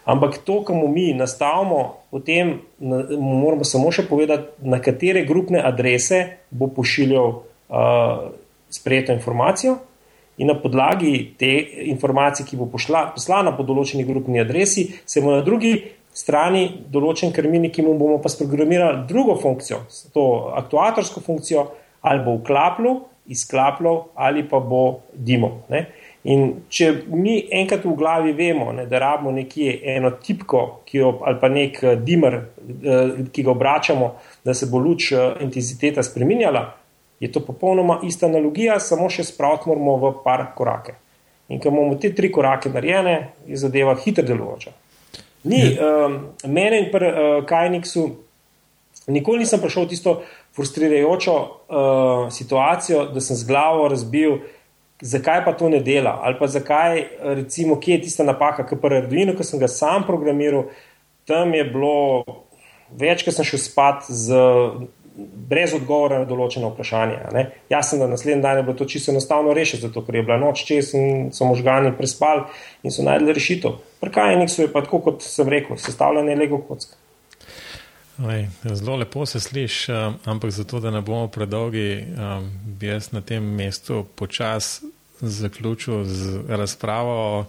Speaker 2: Ampak to, kar mu mi nastavimo, potem moramo samo še povedati, na katere grupne adrese bo pošiljal uh, sprejeto informacijo. In na podlagi te informacije, ki bo pošla, poslana po določeni grupni adresi, se bo na drugi strani določen krmilnik, ki mu bomo pa sprogramirali drugo funkcijo, to aktuatorsko funkcijo, ali bo vklapljal izklapljal ali pa bo dimov. Ne? In če mi enkrat v glavi vemo, ne, da rabimo nekje eno tipko, jo, ali pa nek dimmer, eh, ki ga obračamo, da se bo luč eh, intenziteta spremenjala, je to popolnoma ista analogija, samo še spraviti moramo v par korake. In ko imamo te tri korake narejene, je zadeva hitro delujoča. Ni, um, mene in pri uh, Kajniksu nikoli nisem prišel v tisto frustrirajočo uh, situacijo, da sem z glavo razbil, zakaj pa to ne dela, ali pa zakaj, recimo, kje je tista napaka, ki pa Arduino, ki sem ga sam programiral, tam je bilo več, ker sem šel spat z. Brez odgovora na določeno vprašanje. Jaz sem na naslednji dan bilo to čisto enostavno rešiti, zato ker je bila noč čez in so možgani prespali in so najdli rešitev. Prkajnik so je pa tako, kot sem rekel, sestavljene Lego kocke.
Speaker 1: Zelo lepo se sliši, um, ampak zato, da ne bomo predolgi, um, bi jaz na tem mestu počas zaključil z razpravo o,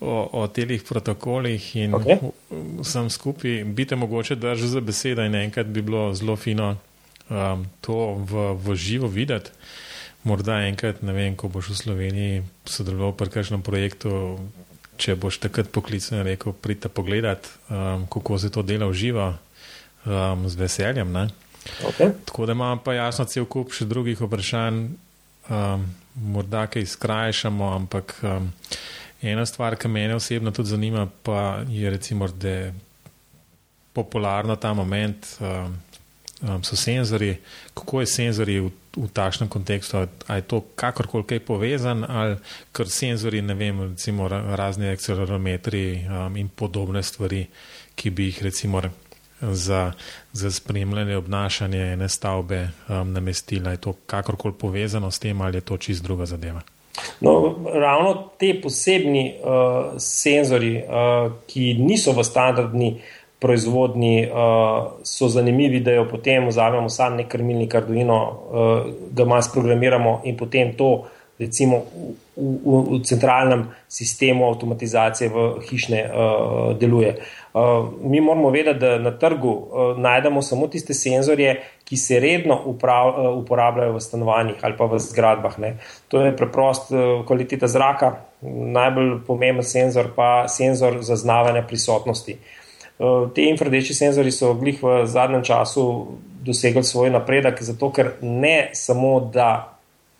Speaker 1: o, o telih protokolih in okay. vsem skupaj. Bite mogoče držati za besedo in enkrat bi bilo zelo fino um, to v, v živo videti. Morda enkrat, ne vem, ko boš v Sloveniji sodeloval pri kakšnem projektu, če boš takrat poklical in rekel, pridite pogledat, um, kako se to dela v živo um, z veseljem.
Speaker 2: Okay.
Speaker 1: Tako da imam pa jasno cel kup še drugih vprašanj, um, morda kaj skrajšamo, ampak um, ena stvar, ki me osebno tudi zanima, pa je recimo, da je popularno ta moment. Um, Um, so senzori, kako je senzori v, v takšnem kontekstu, ali je to kakorkoli kaj povezan, ali ker senzori, ne vem, recimo razni akcelerometri um, in podobne stvari, ki bi jih recimo za, za spremljanje obnašanja ene stavbe um, namestila. Je to kakorkoli povezano s tem ali je to čist druga zadeva?
Speaker 2: No, ravno te posebni uh, senzori, uh, ki niso v standardni proizvodni, uh, so zanimivi, da jo potem vzamemo sam nek krmilnik Arduino, uh, ga malo sprogramiramo in potem to recimo v, v, v centralnem sistemu avtomatizacije v hišne uh, deluje. Uh, mi moramo vedeti, da na trgu uh, najdemo samo tiste senzorje, ki se redno uprav, uh, uporabljajo v stanovanjih ali pa v zgradbah. Ne. To je preprost uh, kvaliteta zraka, najbolj pomemben senzor pa senzor zaznavanja prisotnosti. Uh, te infrardeči senzori so glih v zadnjem času dosegli svoj napredek, zato ker ne samo, da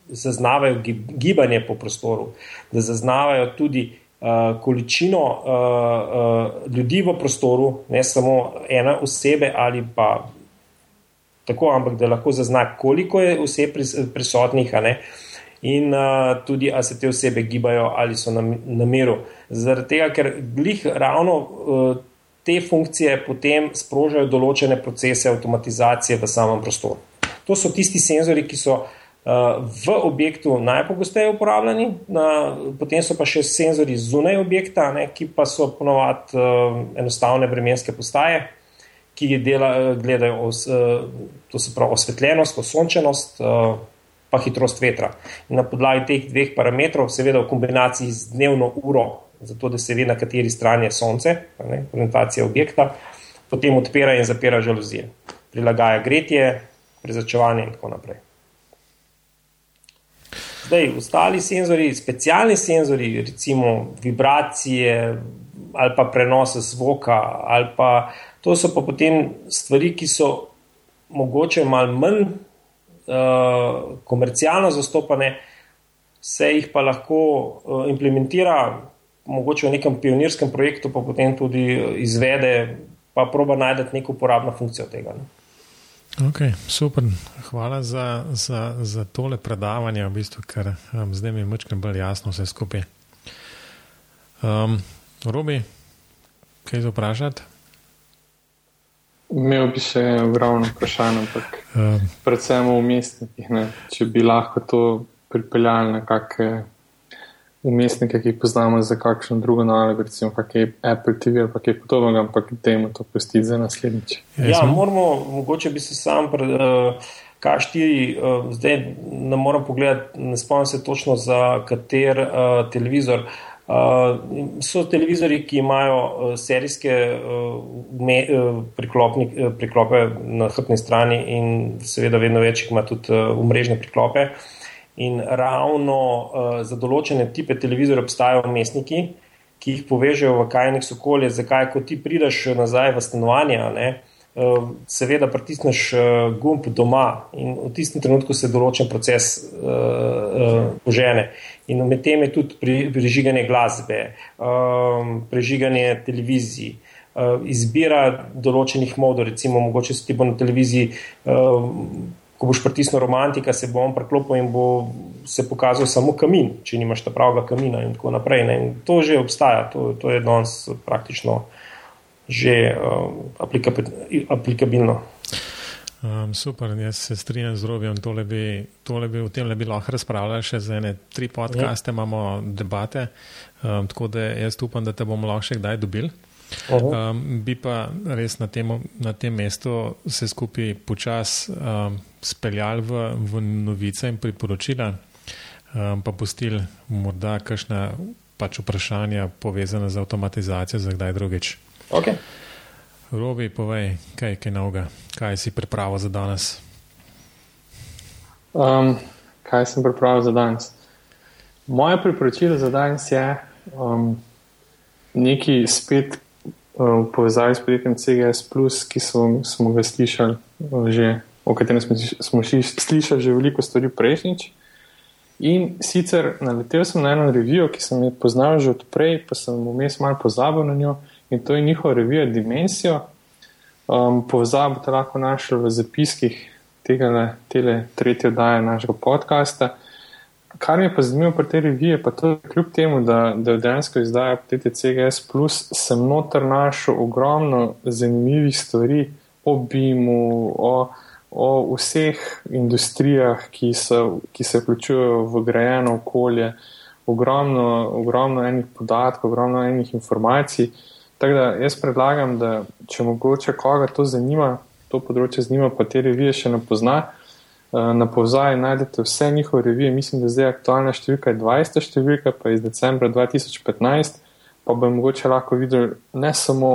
Speaker 2: zaznavajo gibanje po prostoru, da zaznavajo tudi uh, količino uh, uh, ljudi v prostoru, ne samo ena osebe ali pa tako, ampak da lahko zazna, koliko je oseb prisotnih. In uh, tudi, ali se te osebe gibajo ali so na, na miru. Zaradi tega, ker glih ravno uh, te funkcije potem sprožajo določene procese avtomatizacije v samem prostoru. To so tisti senzori, ki so uh, v objektu najpogosteje uporabljeni, na, potem so pa še senzori zunaj objekta, ne, ki pa so ponovadi uh, enostavne vremenske postaje, ki dela, gledajo os, uh, to se pravi osvetljenost, osončenost, uh, pa hitrost vetra. In na podlagi teh dveh parametrov, seveda v kombinaciji z dnevno uro, zato da se ve, na kateri strani je sonce, ne, orientacija objekta, potem odpira in zapira žaluzije, prilagaja gretje, prezračevanje in tako naprej. Zdaj, ostali senzori, specialni senzori, recimo vibracije ali pa prenose zvoka, ali pa to so pa potem stvari, ki so mogoče malo manj uh, komercialno zastopane, se jih pa lahko uh, implementira, mogoče v nekem pionirskem projektu, pa potem tudi izvede, pa proba najti neko uporabno funkcijo tega. Ne.
Speaker 1: Okay, super, hvala za, za, za tole predavanje, v bistvu, ker um, zdaj mi je močkaj bolj jasno vse skupaj. Um, Robi, kaj za vprašati?
Speaker 3: Imel bi še ravno vprašanje, ampak um, predvsem v mestnikih, če bi lahko to pripeljali na kakšne umestnike, ki jih poznamo za kakšno drugo nalogo, recimo kakšne Apple TV ali kaj podobnega, ampak dajmo to pustiti za naslednjič.
Speaker 2: Ja, moramo, mogoče bi se sam pred. Uh, K4, uh, zdaj ne morem pogledati, ne spomnim se točno za kater uh, televizor. Uh, so televizori, ki imajo uh, serijske uh, me, uh, priklope na hrbtni strani, in seveda, vedno več ima tudi uh, umrežne priklope. Uh, In ravno uh, za določene type televizorjev obstajajo mestniki, ki jih povežejo v kajnih okolje, zakaj, ko ti prideš nazaj v stanovanje, ne, uh, seveda pritisneš uh, gumb doma in v tistem trenutku se določen proces uh, uh, požene. In med tem je tudi pri, prižiganje glasbe, um, prižiganje televizij. Izbira določenih modov, recimo, mogoče se ti bo na televiziji uh, ko boš pritisnil romantika, se bo on preklopil in bo se pokazal samo kamin, če nimaš ta pravega kamina in tako naprej. In to že obstaja, to, to je danes praktično že uh, aplikabilno.
Speaker 1: Um, super, jaz se strinjam z Robijem. Tole bi, tole bi, o tem bi lahko razpravljali še za ene tri podcaste, ja. imamo debate, um, tako da jaz upam, da te bomo lahko še kdaj dobili. Um, bi pa res na tem, na tem mestu se skupaj počasi um, speljali v, v novice in priporočila, um, pa pustili morda kakšna pač vprašanja povezana z avtomatizacijo za kdaj drugič.
Speaker 2: Okay.
Speaker 1: Robi, povej, kaj je novega, kaj si pripravil za danes?
Speaker 3: Um, kaj sem pripravil za danes? Moje priporočilo za danes je um, nekaj spet v povezavi s podjetjem CGS, ki smo, smo ga slišali, že, o katerem smo, smo slišali že veliko stvari prejšnjič. In sicer naletel sem na eno revijo, ki sem jo poznal že odprej, pa sem vmes malo pozabil na njo in to je njihova revija Dimensijo. Um, Povezavo boste lahko našli v zapiskih tega, tele tretje oddaje našega podcasta. Kar mi je pa zanimivo pri tej reviji, pa to kljub temu, da, da dejansko izdaja podjetje CGS, sem noter našel ogromno zanimivih stvari o BIM-u, o, o vseh industrijah, ki, so, ki se vključujejo v grajeno okolje, ogromno, ogromno enih podatkov, ogromno enih informacij. Tako da jaz predlagam, da če mogoče koga to zanima, to področje zanima, pa te revije še ne pozna. Eh, na povzaji najdete vse njihove revije, mislim, da zdaj aktualna številka je 20. številka, pa iz decembra 2015, pa bo mogoče lahko videli ne samo,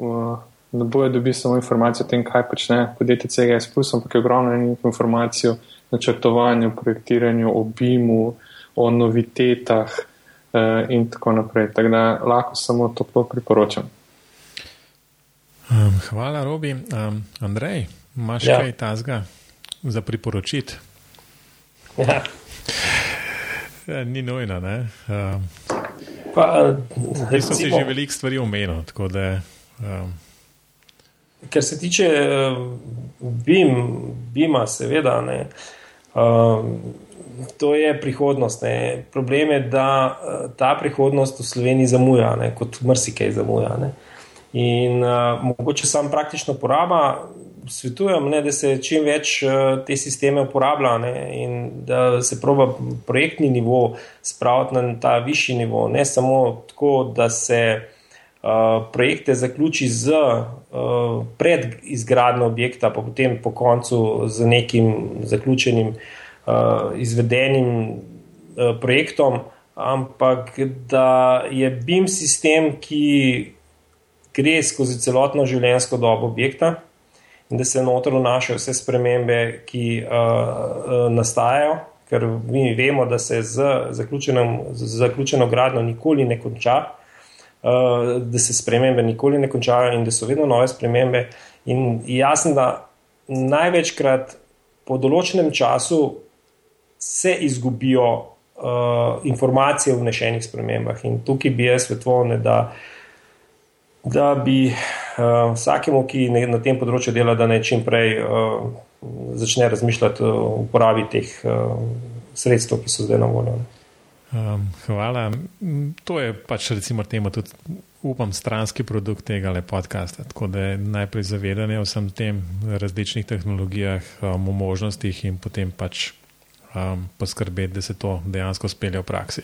Speaker 3: eh, da bojo dobili samo informacijo o tem, kaj počne podjetje CGS, ampak je ogromno enih informacij o načrtovanju, projektiranju, obimu, o novitetah eh, in tako naprej. Tako da lahko samo to priporočam.
Speaker 1: Um, hvala, Robi. Um, Andrej, imaš ja. kaj tazga? Za priporočiti. Ja. Ja, ni nujno. Ne? Um, pa, jaz sem si že veliko stvari omenil. Da, um,
Speaker 2: Ker se tiče BIM, BIM-a, seveda, ne, um, to je prihodnost. Ne. Problem je, da ta prihodnost v Sloveniji zamuja, ne, kot marsikaj zamuja. Ne. In uh, mogoče samo praktično poraba svetujem, ne, da se čim več uh, te sisteme uporablja ne, in da se proba projektni nivo spraviti na ta višji nivo. Ne samo tako, da se uh, projekte zaključi z uh, pred izgradnjo objekta, pa potem po koncu z nekim zaključenim, uh, izvedenim uh, projektom, ampak da je BIM sistem, ki gre skozi celotno življenjsko dobo objekta in da se noter vnašajo vse spremembe, ki uh, uh, nastajajo, ker mi vemo, da se z zaključeno gradnjo nikoli ne konča, uh, da se spremembe nikoli ne končajo in da so vedno nove spremembe. In jasno, da največkrat po določenem času se izgubijo uh, informacije o vnešenih spremembah. In tukaj bi jaz svetovne, da uh, da bi uh, vsakemu, ki ne, na tem področju dela, da ne čim prej uh, začne razmišljati o uporabi teh uh, sredstev, ki so zdaj na voljo.
Speaker 1: Um, hvala. To je pač recimo temu tudi, upam, stranski produkt tega podcasta. Tako da je najprej zavedanje o vsem tem različnih tehnologijah, um, o možnostih in potem pač um, poskrbeti, da se to dejansko spelje v praksi.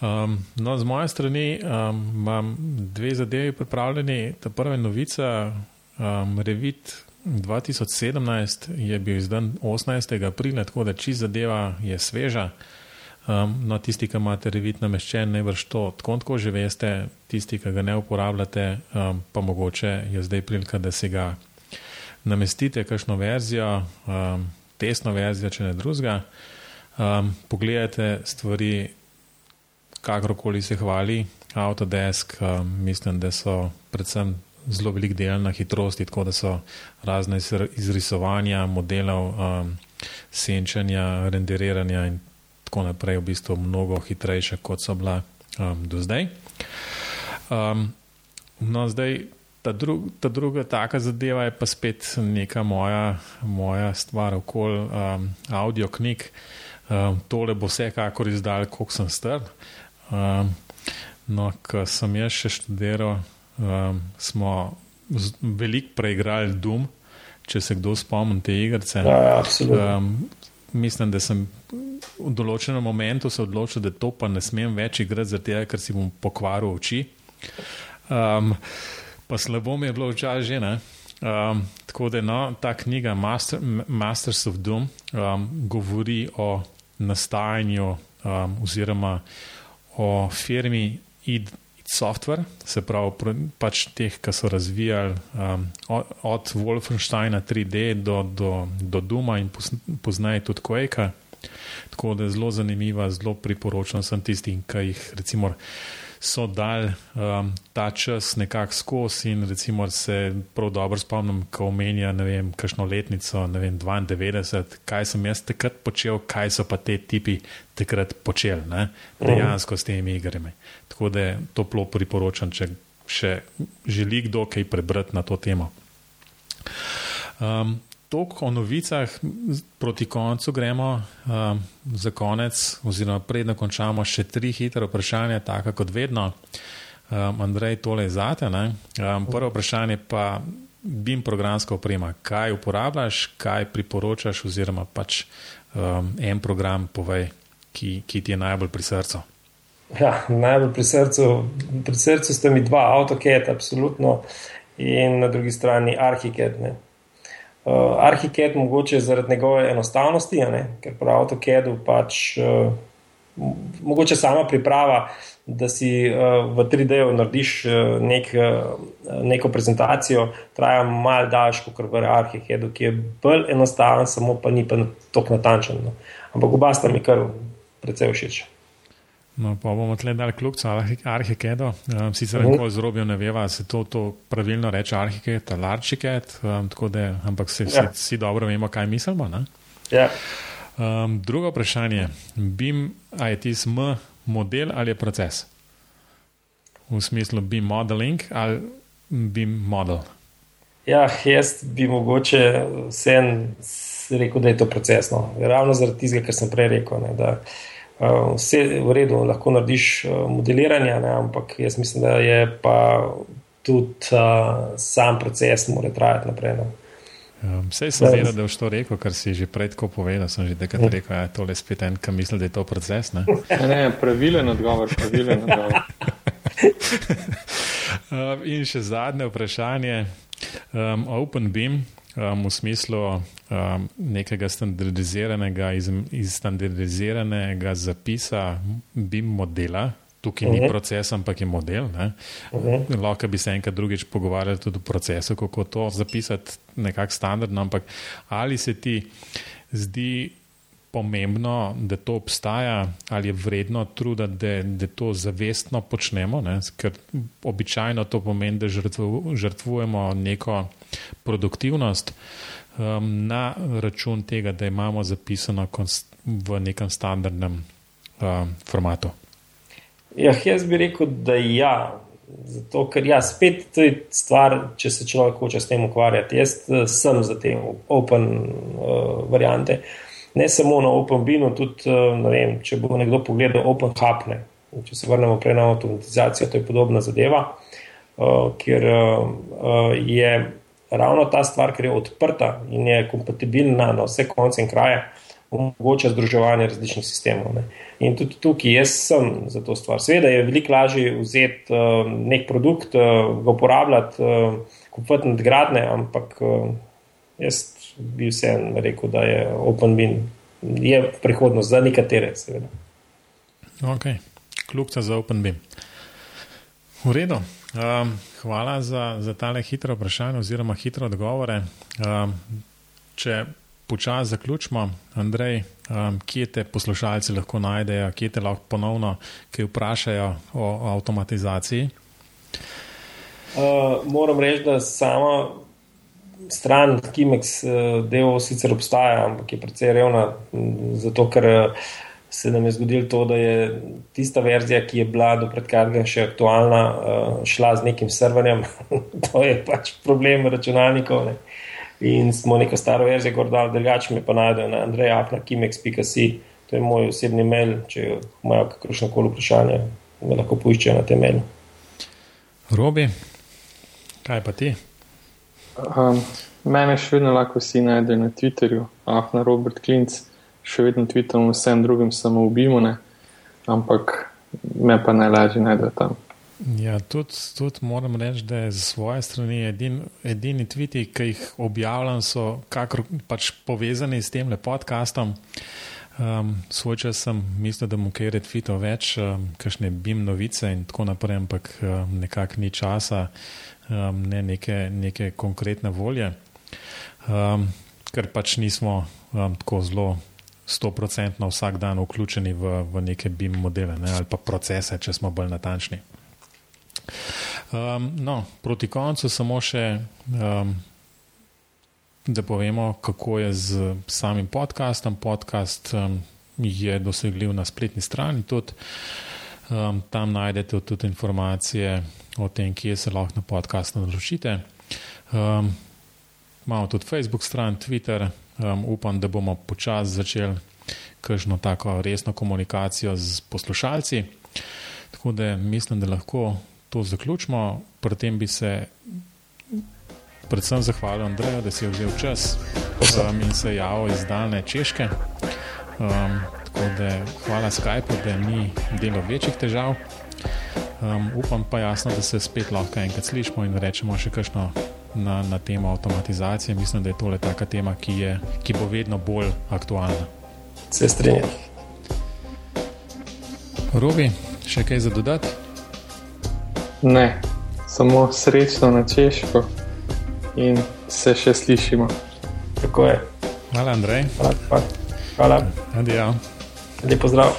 Speaker 1: Um, no, z moje strani um, imam dve zadevi pripravljeni. Ta prva novica, um, Revit 2017 je bil izdan 18. aprila, tako da čist zadeva je sveža. Um, no, tisti, ki imate Revit nameščen, ne vrš to, tako tako že veste, tisti, ki ga ne uporabljate, um, pa mogoče je zdaj prilika, da si ga namestite, kakšno verzijo, um, testno verzijo, če ne drugega. Um, pogledajte stvari kakorkoli se hvali, Autodesk, um, mislim, da so predvsem zelo velik del na hitrosti, tako da so razne izrisovanja, modelov, um, senčanja, renderiranja in tako naprej v bistvu mnogo hitrejše, kot so bila um, do zdaj. Um, no, zdaj ta, dru, ta druga taka zadeva je pa spet neka moja, moja stvar okoli um, audio knjig. Um, tole bo vsekakor izdal, koliko sem star. Um, no, ko sem jaz še študiral, um, smo veliko preigrali Dum, če se kdo spomni te igrice.
Speaker 2: Ja, ja, um,
Speaker 1: mislim, da sem v določenem momentu se odločil, da to pa ne smem več igrati, zato ker si bom pokvaril oči. Um, pa slabo mi je bilo včasih že. Um, tako da no, ta knjiga Master, Masters of Doom um, govori o nastajanju um, oziroma o firmi id, Software, se pravi pač teh, ki so razvijali um, od, od Wolfensteina 3D do, do, do Duma in poznajo tudi Quake. Tako da je zelo zanimiva, zelo priporočam sem tistim, ki jih recimo so dal um, ta čas nekako skozi in recimo se prav dobro spomnim, ko omenja, vem, kakšno letnico, ne vem, 92, kaj sem jaz takrat počel, kaj so pa te tipi takrat počeli, ne, dejansko s temi igrami. Tako da toplo priporočam, če še želi kdo kaj prebrati na to temo. Um, toliko o novicah, proti koncu gremo um, za konec, oziroma predno končamo še tri hitre vprašanja, tako kot vedno. Um, Andrej, tole je zate. Um, prvo vprašanje pa BIM programska oprema. Kaj uporabljaš, kaj priporočaš, oziroma pač um, en program, povej, ki, ki ti je najbolj pri srcu.
Speaker 2: Ja, najbolj pri srcu, pri srcu sta mi dva, AutoCAD, absolutno, in na drugi strani ArchiCAD. Ne. Uh, Arhicad mogoče zaradi njegove enostavnosti, ker prav AutoCAD pač uh, mogoče sama priprava, da si uh, v 3D-ju narediš uh, nek, uh, neko prezentacijo, traja malo daljš kot v Arhicadu, ki je bolj enostaven, samo pa ni pa tako natančen. No. Ampak oba sta mi kar precej všeč.
Speaker 1: No, pa bomo tle dali kljubca arhikedo. Um, sicer uh -huh. neko zrobijo ne veva, se to, to pravilno reče arhiked ali arhiked, um, tako da, ampak vsi ja. dobro vemo, kaj mislimo.
Speaker 2: Ja.
Speaker 1: Um, drugo vprašanje. BIM, a je ti SM model ali je proces? V smislu BIM modeling ali BIM model?
Speaker 2: Ja, jaz bi mogoče vsem rekel, da je to procesno. Ravno zaradi tistega, kar sem prej rekel. Ne, da, uh, vse v redu, lahko narediš uh, modeliranje, ne, ampak jaz mislim, da je pa tudi uh, sam proces, mora trajati naprej. Ne.
Speaker 1: Vse sem vedel, da je to rekel, kar si že prej tako povedal. Sem že takrat rekel, da ja, je to le spet en, ki misli, da je to proces. Ne,
Speaker 3: ne pravilen odgovor, pravilen odgovor.
Speaker 1: um, in še zadnje vprašanje. Um, OpenBeam, um, v smislu um, nekega standardiziranega, iz, iz standardiziranega zapisa BIM modela. Tukaj ni uh mhm. -huh. proces, ampak je model. Uh mhm. -huh. Lahko bi se enkrat drugič pogovarjali tudi o procesu, kako to zapisati nekako standardno. Ampak ali se ti zdi pomembno, da to obstaja, ali je vredno truda, da, da to zavestno počnemo, ne? ker običajno to pomeni, da žrtvu, žrtvujemo neko produktivnost um, na račun tega, da imamo zapisano v nekem standardnem um, formatu.
Speaker 2: Ja, jaz bi rekel, da ja. Zato, ker ja, spet to je stvar, če se človek hoče s tem ukvarjati. Jaz uh, sem za te open uh, variante. Ne samo na OpenBeamu, tudi uh, vem, če bo nekdo pogledal OpenHub. Če se vrnemo prej na avtomatizacijo, to je podobna zadeva, uh, kjer uh, uh, je ravno ta stvar, ker je odprta in je kompatibilna na vse konce in kraje, omogoča združevanje različnih sistemov. Ne. In tudi tukaj jaz sem za to stvar. Sveda je veliko lažje vzeti uh, nek produkt, uh, ga uporabljati, uh, kupiti nadgradne, ampak uh, jaz bi vseeno rekel, da je OpenBin je prihodnost za nekatere, seveda.
Speaker 1: Ok, kljubca za OpenBin. V redu. Um, hvala za, za tale hitro vprašanje oziroma hitro odgovore. Um, če počasi zaključimo, Andrej, um, kje te poslušalci lahko najdejo, kje te lahko ponovno vprašajo o, o avtomatizaciji?
Speaker 2: Uh, moram reči, da sama stran Kimex uh, del sicer obstaja, ampak je precej revna, zato ker uh, se nam je zgodilo to, da je tista verzija, ki je bila do predkratnega še aktualna, uh, šla z nekim serverjem. to je pač problem računalnikov. Ne. In smo neko staro verzijo gor dal, drugače me pa najdejo na andrejafna.kimex.si. To je moj osebni mail, če imajo kakršno koli vprašanje, me lahko poiščejo na tem mailu.
Speaker 1: Robi, kaj pa ti?
Speaker 3: Um, mene še vedno lahko vsi najdejo na Twitterju, afna Robert Klinc, še vedno tvitam vsem drugim samo ne? ampak me pa najlažje najdejo tam.
Speaker 1: Ja, tudi, tudi moram reči, da je z svoje strani edin, edini tviti, ki jih objavljam, so kakor, pač povezani s tem podcastom. Um, svoj čas sem mislil, da bom kaj retvitov več, um, kakšne bim novice in tako naprej, ampak um, nekako ni časa, um, ne neke, neke konkretne volje, um, ker pač nismo um, tako zelo stoprocentno vsak dan vključeni v, v neke bim modele ne, ali pa procese, če smo bolj natančni. Um, no, proti koncu samo še, um, da povemo, kako je z samim podcastom. Podcast um, je dosegljiv na spletni strani, tudi um, tam najdete tudi informacije o tem, kje se lahko na podcast naročite. Um, imamo tudi Facebook stran, Twitter. Um, upam, da bomo počasi začeli kakšno tako resno komunikacijo z poslušalci. Tako da mislim, da lahko to zaključimo. Pri tem bi se predvsem zahvalil Andreju, da si je vzel čas um, in se javil iz daljne češke. Um, tako da hvala Skypu, da ni delo večjih težav. Um, upam pa jasno, da se spet lahko enkrat slišimo in rečemo še kakšno na, na temo avtomatizacije. Mislim, da je tole taka tema, ki, je, ki bo vedno bolj aktualna.
Speaker 2: Se strinjam.
Speaker 1: Robi, še kaj za dodati?
Speaker 3: Ne, samo srečno na češko in se še slišimo.
Speaker 2: Tako je.
Speaker 1: Hvala, Andrej.
Speaker 2: Hvala. Hvala.
Speaker 1: Adijo.
Speaker 2: Lep pozdrav.